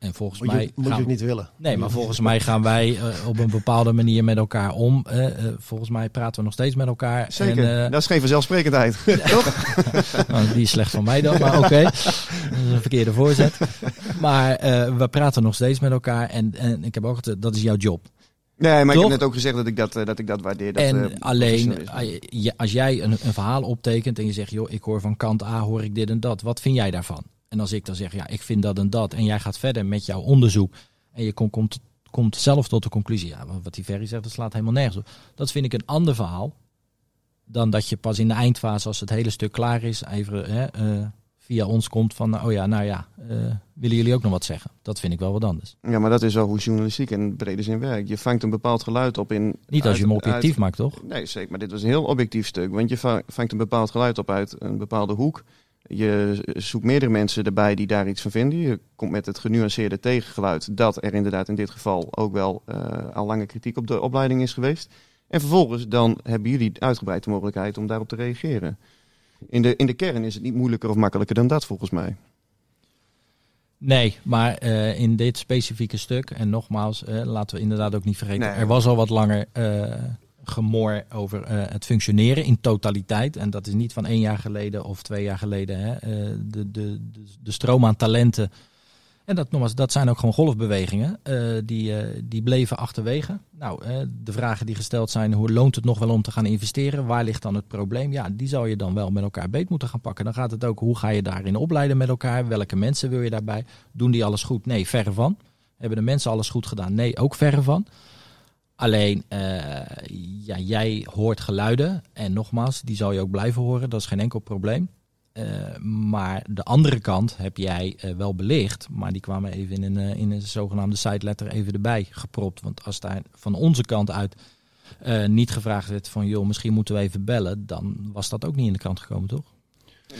En volgens Moet mij. moet je het niet willen. Nee, maar volgens mij gaan wij eh, op een bepaalde manier met elkaar om. Eh, eh, volgens mij praten we nog steeds met elkaar. Zeker, En, dat is geen vanzelfsprekendheid. [laughs] [laughs] nou, die is slecht van mij dan, maar oké. [laughs] Dat is een verkeerde voorzet. Maar we praten nog steeds met elkaar. En, en ik heb ook gezegd, dat is jouw job. Nee, maar ik Toch? heb net ook gezegd dat ik dat, dat, ik dat waardeer. Dat, en alleen, als jij een, een verhaal optekent en je zegt, joh, ik hoor van kant A, hoor ik dit en dat. Wat vind jij daarvan? En als ik dan zeg, ja, ik vind dat en dat. En jij gaat verder met jouw onderzoek. En je komt, komt, komt zelf tot de conclusie, ja, wat die Ferry zegt, dat slaat helemaal nergens op. Dat vind ik een ander verhaal. Dan dat je pas in de eindfase, als het hele stuk klaar is, even hè, eh, via ons komt van, oh ja, nou ja, eh, willen jullie ook nog wat zeggen? Dat vind ik wel wat anders. Ja, maar dat is wel hoe journalistiek in brede zin werkt. Je vangt een bepaald geluid op in... Niet als je hem objectief uit- maakt, toch? Nee, zeker. Maar dit was een heel objectief stuk. Want je va- vangt een bepaald geluid op uit een bepaalde hoek. Je zoekt meerdere mensen erbij die daar iets van vinden. Je komt met het genuanceerde tegengeluid dat er inderdaad in dit geval ook wel eh, al lange kritiek op de opleiding is geweest. En vervolgens dan hebben jullie uitgebreid de mogelijkheid om daarop te reageren. In de, in de kern is het niet moeilijker of makkelijker dan dat volgens mij. Nee, maar eh, in dit specifieke stuk, en nogmaals, eh, laten we inderdaad ook niet vergeten, Nee. er was al wat langer gemor over eh, het functioneren in totaliteit. En dat is niet van één jaar geleden of twee jaar geleden. Hè. Eh, de, de, de, stroom aan talenten. En dat, nogmaals, dat zijn ook gewoon golfbewegingen. eh, die, die bleven achterwege. Nou, de vragen die gesteld zijn, hoe loont het nog wel om te gaan investeren? Waar ligt dan het probleem? Ja, die zou je dan wel met elkaar beet moeten gaan pakken. Dan gaat het ook, hoe ga je daarin opleiden met elkaar? Welke mensen wil je daarbij? Doen die alles goed? Nee, verre van. Hebben de mensen alles goed gedaan? Nee, ook verre van. Alleen, eh, ja, jij hoort geluiden. En nogmaals, die zal je ook blijven horen. Dat is geen enkel probleem. Eh, maar de andere kant heb jij eh, wel belicht. Maar die kwamen even in een, in een zogenaamde siteletter even erbij gepropt. Want als daar van onze kant uit eh, niet gevraagd werd van... joh, misschien moeten we even bellen... dan was dat ook niet in de krant gekomen, toch?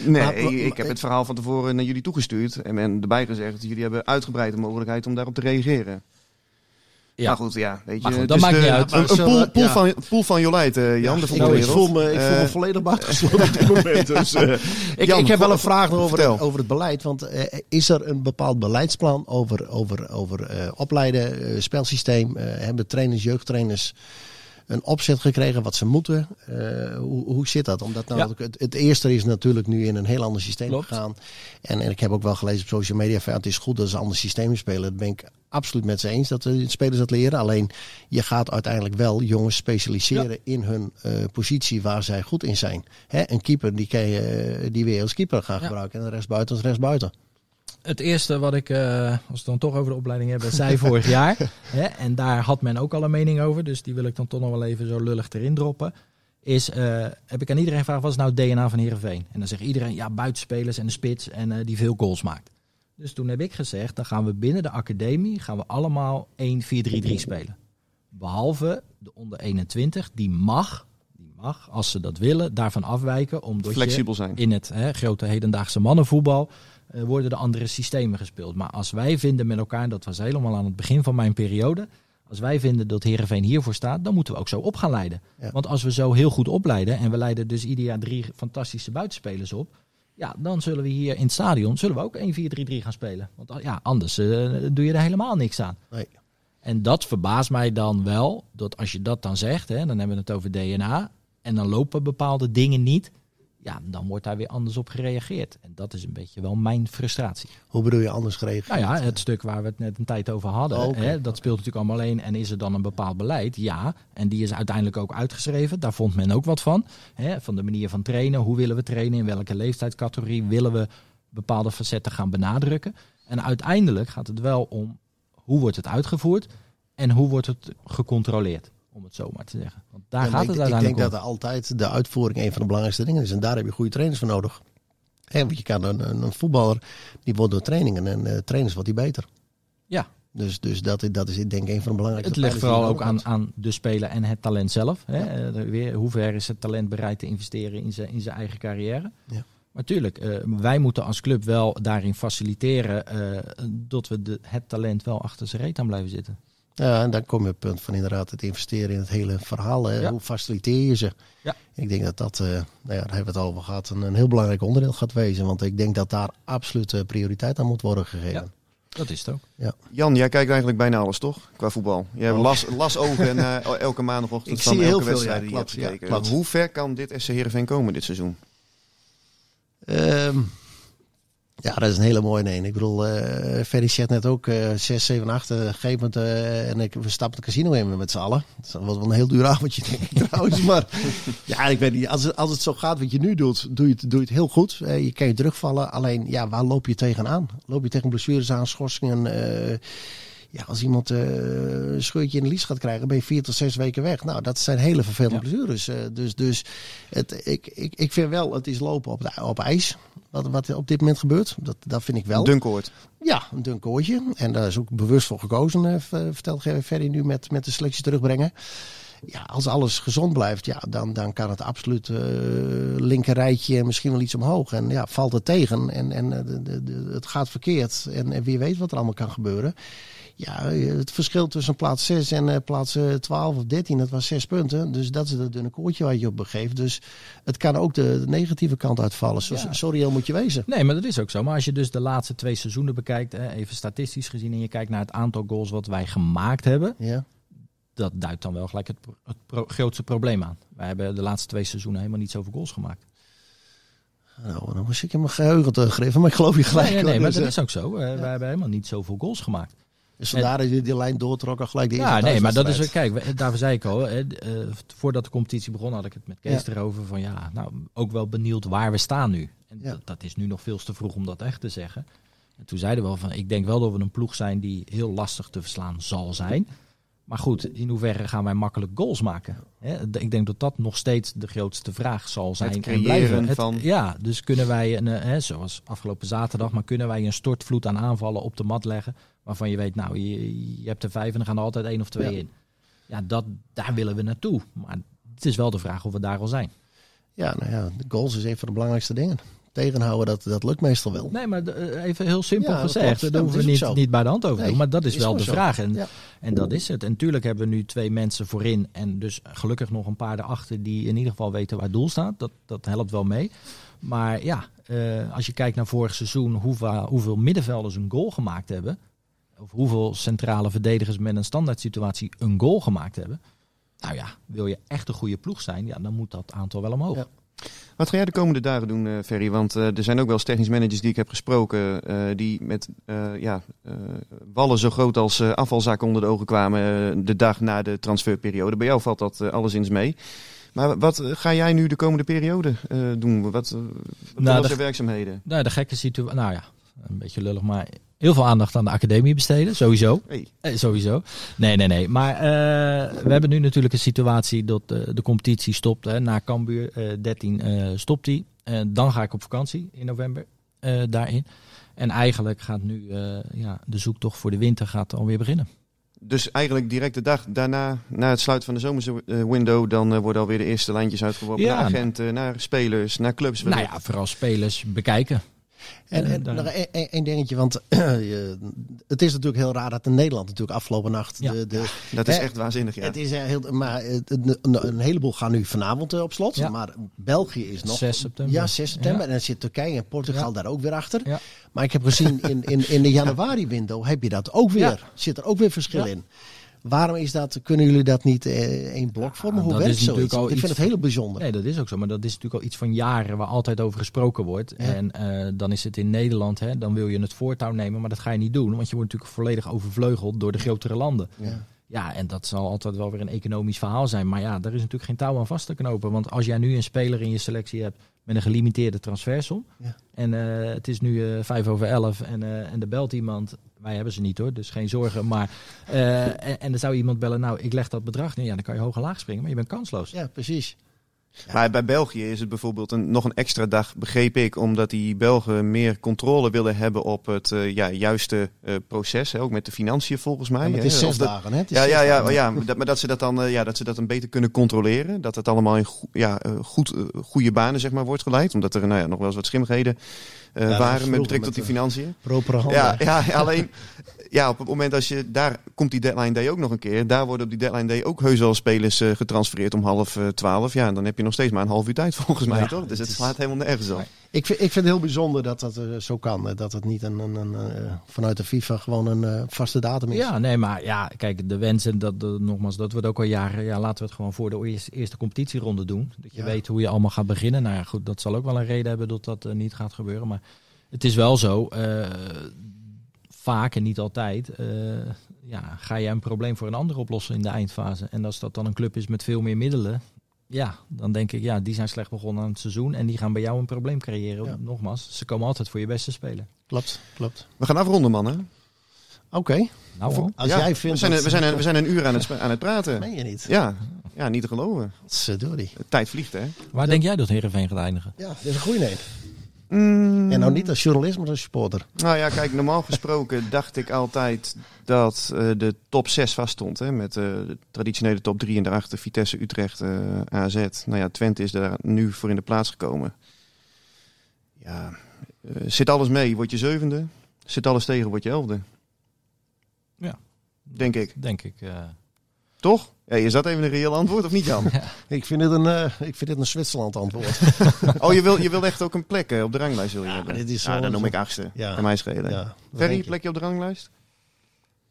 Nee, Maar- maar- ik heb het verhaal van tevoren naar jullie toegestuurd. En ben erbij gezegd, jullie hebben uitgebreid de mogelijkheid om daarop te reageren. Ja. Maar goed, ja, weet je. Maar goed, het dat is maakt de- niet uit. Een, pool, pool ja. van, pool van Jolijt, eh, Jan, de ik, voel me, ik voel me Eh, volledig buitengesloten op dit [laughs] moment. Dus, eh, ik, Jan, ik heb wel een vraag over, vertel. over het beleid. Want eh, is er een bepaald beleidsplan over, over, over eh, opleiden, eh, spelsysteem? Eh, hebben trainers, jeugdtrainers een opzet gekregen wat ze moeten? Eh, hoe, hoe zit dat? Omdat nou, Ja. het, het eerste is natuurlijk nu in een heel ander systeem Klopt. gegaan. En, en ik heb ook wel gelezen op social media van het is goed dat ze een ander systeem spelen. Dat ben ik absoluut met ze eens dat de spelers dat leren. Alleen je gaat uiteindelijk wel jongens specialiseren in hun eh, positie waar zij goed in zijn. Hè, een keeper die, kan je, eh, die je als keeper gaan Ja. gebruiken en de rest buiten als rest buiten. Het eerste wat ik, eh, als we het dan toch over de opleiding hebben, zei [laughs] vorig jaar. Hè, en daar had men ook al een mening over. Dus die wil ik dan toch nog wel even zo lullig erin droppen. Is, eh, heb ik aan iedereen gevraagd, wat is nou het DNA van Heerenveen? En dan zegt iedereen, ja, buitenspelers en de spits en eh, die veel goals maakt. Dus toen heb ik gezegd, dan gaan we binnen de academie gaan we allemaal 1-4-3-3 spelen. Behalve de onder 21, die mag, die mag, als ze dat willen, daarvan afwijken. Omdat Flexibel je zijn. in het hè, grote hedendaagse mannenvoetbal worden er andere systemen gespeeld. Maar als wij vinden met elkaar, dat was helemaal aan het begin van mijn periode... Als wij vinden dat Heerenveen hiervoor staat, dan moeten we ook zo op gaan leiden. Ja. Want als we zo heel goed opleiden en we leiden dus ieder jaar drie fantastische buitenspelers op, ja, dan zullen we hier in het stadion zullen we ook 1-4-3-3 gaan spelen. Want ah, ja, anders eh, doe je er helemaal niks aan. Nee. En dat verbaast mij dan wel, dat als je dat dan zegt, hè, dan hebben we het over DNA, en dan lopen bepaalde dingen niet, ja, dan wordt daar weer anders op gereageerd. En dat is een beetje wel mijn frustratie. Hoe bedoel je anders geregeld? Nou ja, het stuk waar we het net een tijd over hadden, Oh, hè, dat speelt natuurlijk allemaal alleen. En is er dan een bepaald beleid? Ja, en die is uiteindelijk ook uitgeschreven. Daar vond men ook wat van. Hè, van de manier van trainen. Hoe willen we trainen? In welke leeftijdscategorie willen we bepaalde facetten gaan benadrukken? En uiteindelijk gaat het wel om hoe wordt het uitgevoerd en hoe wordt het gecontroleerd, om het zo maar te zeggen. Want daar Ja, gaat het ik, ik denk uiteindelijk dat er altijd de uitvoering een van de belangrijkste dingen is. En daar heb je goede trainers voor nodig. Hè, want je kan een, een, een voetballer, die wordt door trainingen en eh, trainers wordt die beter. Ja, Dus, dus dat, dat is denk ik een van de belangrijkste Het ligt vooral ook aan, aan de speler en het talent zelf. Hè? Eh, weer, hoe ver is het talent bereid te investeren in zijn, in zijn eigen carrière? Ja. Maar tuurlijk, eh, wij moeten als club wel daarin faciliteren dat we de, het talent wel achter zijn reet aan blijven zitten. Ja, en dan kom je op het punt van inderdaad het investeren in het hele verhaal. hè. Ja. Hoe faciliteer je ze? Ja. Ik denk dat dat, eh, nou ja, daar hebben we het over gehad, een, een heel belangrijk onderdeel gaat wezen. Want ik denk dat daar absoluut prioriteit aan moet worden gegeven. Ja. Dat is het ook. Jan, jij kijkt eigenlijk bijna alles, toch? Qua voetbal. Je hebt Oh. las, las ogen en [laughs] eh, elke maandagochtend Ik van zie elke heel veel, wedstrijd ja, die je hebt ja, gekeken. Hoe ver kan dit SC Heerenveen komen dit seizoen? Ehm, ja, dat is een hele mooie een. Ik bedoel, eh Ferry zet net ook eh 6, 7, 8. eh, gegeven moment, eh, en ik, we stappen het casino in met z'n allen. Dat was wel een heel duur avondje, denk ik [laughs] trouwens. Maar ja, ik weet niet. Als het, als het zo gaat wat je nu doet, doe je het, doe je het heel goed. Eh, je kan je terugvallen. Alleen, ja, waar loop je tegenaan? Loop je tegen blessures aan, schorsingen? Ja, als iemand eh, een scheurtje in de lies gaat krijgen, ben je vier tot zes weken weg. Nou, dat zijn hele vervelende Ja. blessures. eh, dus dus het, ik, ik, ik vind wel, het is lopen op, de- op ijs. Wat, wat op dit moment gebeurt. Dat, dat vind ik wel. Dunkoord. Ja, een dun koortje. En daar is ook bewust voor gekozen, eh, vertelt Ferry nu met, met de selectie terugbrengen. Ja, als alles gezond blijft, ja, dan, dan kan het absoluut eh linker rijtje misschien wel iets omhoog. En ja, valt het tegen en, en de, de, de- het gaat verkeerd. En, en wie weet wat er allemaal kan gebeuren. Ja, eh, het verschil tussen plaats 6 en eh, plaats eh, 12 of 13, dat was 6 punten. Dus dat is het dunne koortje waar je op begeeft. Dus het kan ook de, negatieve kant uitvallen. Zo, Ja. zo reëel moet je wezen. Nee, maar dat is ook zo. Maar als je dus de laatste twee seizoenen bekijkt, even statistisch gezien, en je kijkt naar het aantal goals wat wij gemaakt hebben, Ja. dat duidt dan wel gelijk het, pro- het pro- grootste probleem aan. Wij hebben de laatste twee seizoenen helemaal niet zoveel goals gemaakt. Nou, dan moest ik in mijn geheugen teruggrijpen, maar ik geloof je gelijk. nee, nee, nee, hoor. maar Dus, dat eh, is ook zo. Eh, Wij hebben helemaal niet zoveel goals gemaakt. Dus vandaar dat je die lijn doortrok al gelijk de eerste Ja, nee, maar dat is kijk, we- daarvoor zei ik al, hè, eh, voordat de competitie begon had ik het met Kees Ja. erover van ja, nou ook wel benieuwd waar we staan nu. En Ja. dat, dat is nu nog veel te vroeg om dat echt te zeggen. En toen zeiden we wel van, ik denk wel dat we een ploeg zijn die heel lastig te verslaan zal zijn. Maar goed, in hoeverre gaan wij makkelijk goals maken? Hè, ik denk dat dat nog steeds de grootste vraag zal zijn. en creëren blijven. Het- van- Ja, dus kunnen wij, een, eh, hè, zoals afgelopen zaterdag, maar kunnen wij een stortvloed aan aanvallen op de mat leggen. Waarvan je weet, nou, je, je hebt er vijf en er gaan er altijd één of twee Ja. in. Ja, dat, daar willen we naartoe. Maar het is wel de vraag of we daar al zijn. Ja, nou ja, de goals is een van de belangrijkste dingen. Tegenhouden, dat, dat lukt meestal wel. Nee, maar eh, even heel simpel Ja, gezegd. Daar hoeven we niet, niet bij de hand over Nee, doen. Maar dat is, is wel de zo. vraag. En, Ja. en dat is het. En natuurlijk hebben we nu twee mensen voorin. En dus gelukkig nog een paar erachter die in ieder geval weten waar het doel staat. Dat, dat helpt wel mee. Maar ja, eh, als je kijkt naar vorig seizoen, hoeveel, hoeveel middenvelders een goal gemaakt hebben. Of hoeveel centrale verdedigers met een standaard situatie een goal gemaakt hebben. Nou ja, wil je echt een goede ploeg zijn, ja, dan moet dat aantal wel omhoog. Ja. Wat ga jij de komende dagen doen, eh, Ferry? Want eh, er zijn ook wel eens technisch managers die ik heb gesproken, eh, die met ja, wallen zo groot als afvalzakken onder de ogen kwamen de dag na de transferperiode. Bij jou valt dat alleszins mee. Maar wat ga jij nu de komende periode doen? Wat, wat Nou, de- werkzaamheden? Nou, de gekke situatie. Nou ja, een beetje lullig, maar heel veel aandacht aan de academie besteden, sowieso. Hey. Eh, sowieso. Nee, nee, nee. Maar eh, we hebben nu natuurlijk een situatie dat eh, de competitie stopt. Hè. Na Cambuur, eh 13 eh, stopt die. En dan ga ik op vakantie in november daarin. En eigenlijk gaat nu ja, de zoektocht voor de winter gaat alweer beginnen. Dus eigenlijk direct de dag daarna, na het sluiten van de zomerse eh, window, dan worden alweer de eerste lijntjes uitgeworpen Ja, naar agenten, naar spelers, naar clubs. Nou ja, vooral spelers bekijken. En, En en daar- nog één- één één dingetje, want [clears throat] je- het is natuurlijk heel raar dat in Nederland natuurlijk afgelopen nacht Ja. de, de, Dat is Hè? echt waanzinnig, ja. Het is eh, heel, maar het- een, heleboel gaan nu vanavond eh, op slot. Ja. Maar België is nog. 6 september. Ja, 6 september. Ja. En dan zit Turkije en Portugal Ja. daar ook weer achter. Ja. Maar ik heb gezien in, in, in de [laughs] januari-window heb je dat ook weer. Ja. Zit er ook weer verschil Ja. in. Waarom is dat? Kunnen jullie dat niet eh één blok vormen? Hoe dat werkt zoiets? Ik vind het heel bijzonder. Nee, dat is ook zo. Maar dat is natuurlijk al iets van jaren waar altijd over gesproken wordt. Ja. En eh, dan is het in Nederland, hè, dan wil je het voortouw nemen. Maar dat ga je niet doen, want je wordt natuurlijk volledig overvleugeld door de grotere landen. Ja. Ja, en dat zal altijd wel weer een economisch verhaal zijn. Maar ja, daar is natuurlijk geen touw aan vast te knopen. Want als jij nu een speler in je selectie hebt met een gelimiteerde transfersom. Ja. En eh, het is nu eh, vijf over elf en, eh, en er belt iemand. Wij hebben ze niet hoor, dus geen zorgen. Maar, eh, en, en er zou iemand bellen, nou ik leg dat bedrag neer. Ja, dan kan je hoog en laag springen, maar je bent kansloos. ja, precies. Maar bij België is het bijvoorbeeld een, nog een extra dag, begreep ik, omdat die Belgen meer controle willen hebben op het eh, ja, juiste eh, proces. Hè, ook met de financiën volgens mij. Ja, maar het hè. is zes dat- dagen, hè? Het is Ja, ja, ja, ja, maar dat, maar dat ze dat dan eh, ja, dat ze dat dan beter kunnen controleren. Dat het allemaal in go- ja, goed, goede banen zeg maar, wordt geleid. Omdat er nou ja, nog wel eens wat schimmigheden waren met betrekking tot die financiën. Propere handen. Ja, ja, alleen [laughs] ja, op het moment als je daar komt die deadline day ook nog een keer. Daar worden op die deadline day ook heus wel spelers eh, getransfereerd om half eh, twaalf. Ja, en dan heb je nog steeds maar een half uur tijd [laughs] volgens mij, Ja, toch? Dus het het is- slaat helemaal nergens op. Ik, vind, ik vind het heel bijzonder dat dat eh, zo kan. Dat het niet een, een, een, eh, vanuit de FIFA gewoon een eh, vaste datum is. Ja, nee, maar ja, kijk, de wens en dat, nogmaals, dat wordt ook al jaren. Ja, laten we het gewoon voor de eerste, eerste competitieronde doen. Dat je Ja. weet hoe je allemaal gaat beginnen. Nou ja, goed, dat zal ook wel een reden hebben dat dat niet gaat gebeuren. Maar het is wel zo, eh, vaak en niet altijd, eh, ja, ga je een probleem voor een ander oplossen in de eindfase. En als dat dan een club is met veel meer middelen, ja, dan denk ik, ja, die zijn slecht begonnen aan het seizoen en die gaan bij jou een probleem creëren. Ja. Nogmaals, ze komen altijd voor je beste spelen. Klopt, klopt. We gaan afronden, mannen. Oké, Nou, hoor. als Ja, jij we vindt zijn, dat... we, zijn een, we zijn een uur aan het, aan het praten. Meen je niet? Ja, ja, niet te geloven. Sorry. Tijd vliegt, hè? waar denk jij dat Heerenveen gaat eindigen? Ja, dat is een goede neem. Mm. En nou niet als journalist, maar als supporter. Nou ja, kijk, normaal gesproken [laughs] dacht ik altijd dat eh, de top 6 vaststond. Hè, met eh, de traditionele top 3 en daarachter Vitesse, Utrecht, eh, AZ. Nou ja, Twente is daar nu voor in de plaats gekomen. Ja, zit alles mee, word je zevende. Zit alles tegen, word je elfde. Ja. Denk ik. Denk ik. Toch? Ja, is dat even een reëel antwoord of niet, Jan? [laughs] Ik vind het een, eh, ik vind dit een Zwitserland antwoord. [laughs] Oh, je wil, je wil echt ook een plek eh, op de ranglijst wil je Ja, hebben? dit is ja, dan noem ik achtste. Ja. Kan mij schelen. ja, Ferry, je? plekje op de ranglijst?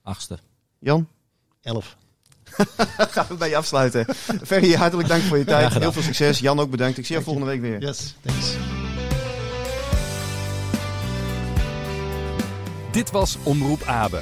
achtste. Jan? Elf. [laughs] Gaan we bij je afsluiten. Ferry, hartelijk dank voor je tijd. Heel veel succes. Jan ook bedankt. Ik zie jou volgende week weer. Yes, thanks. Dit was Omroep Abe.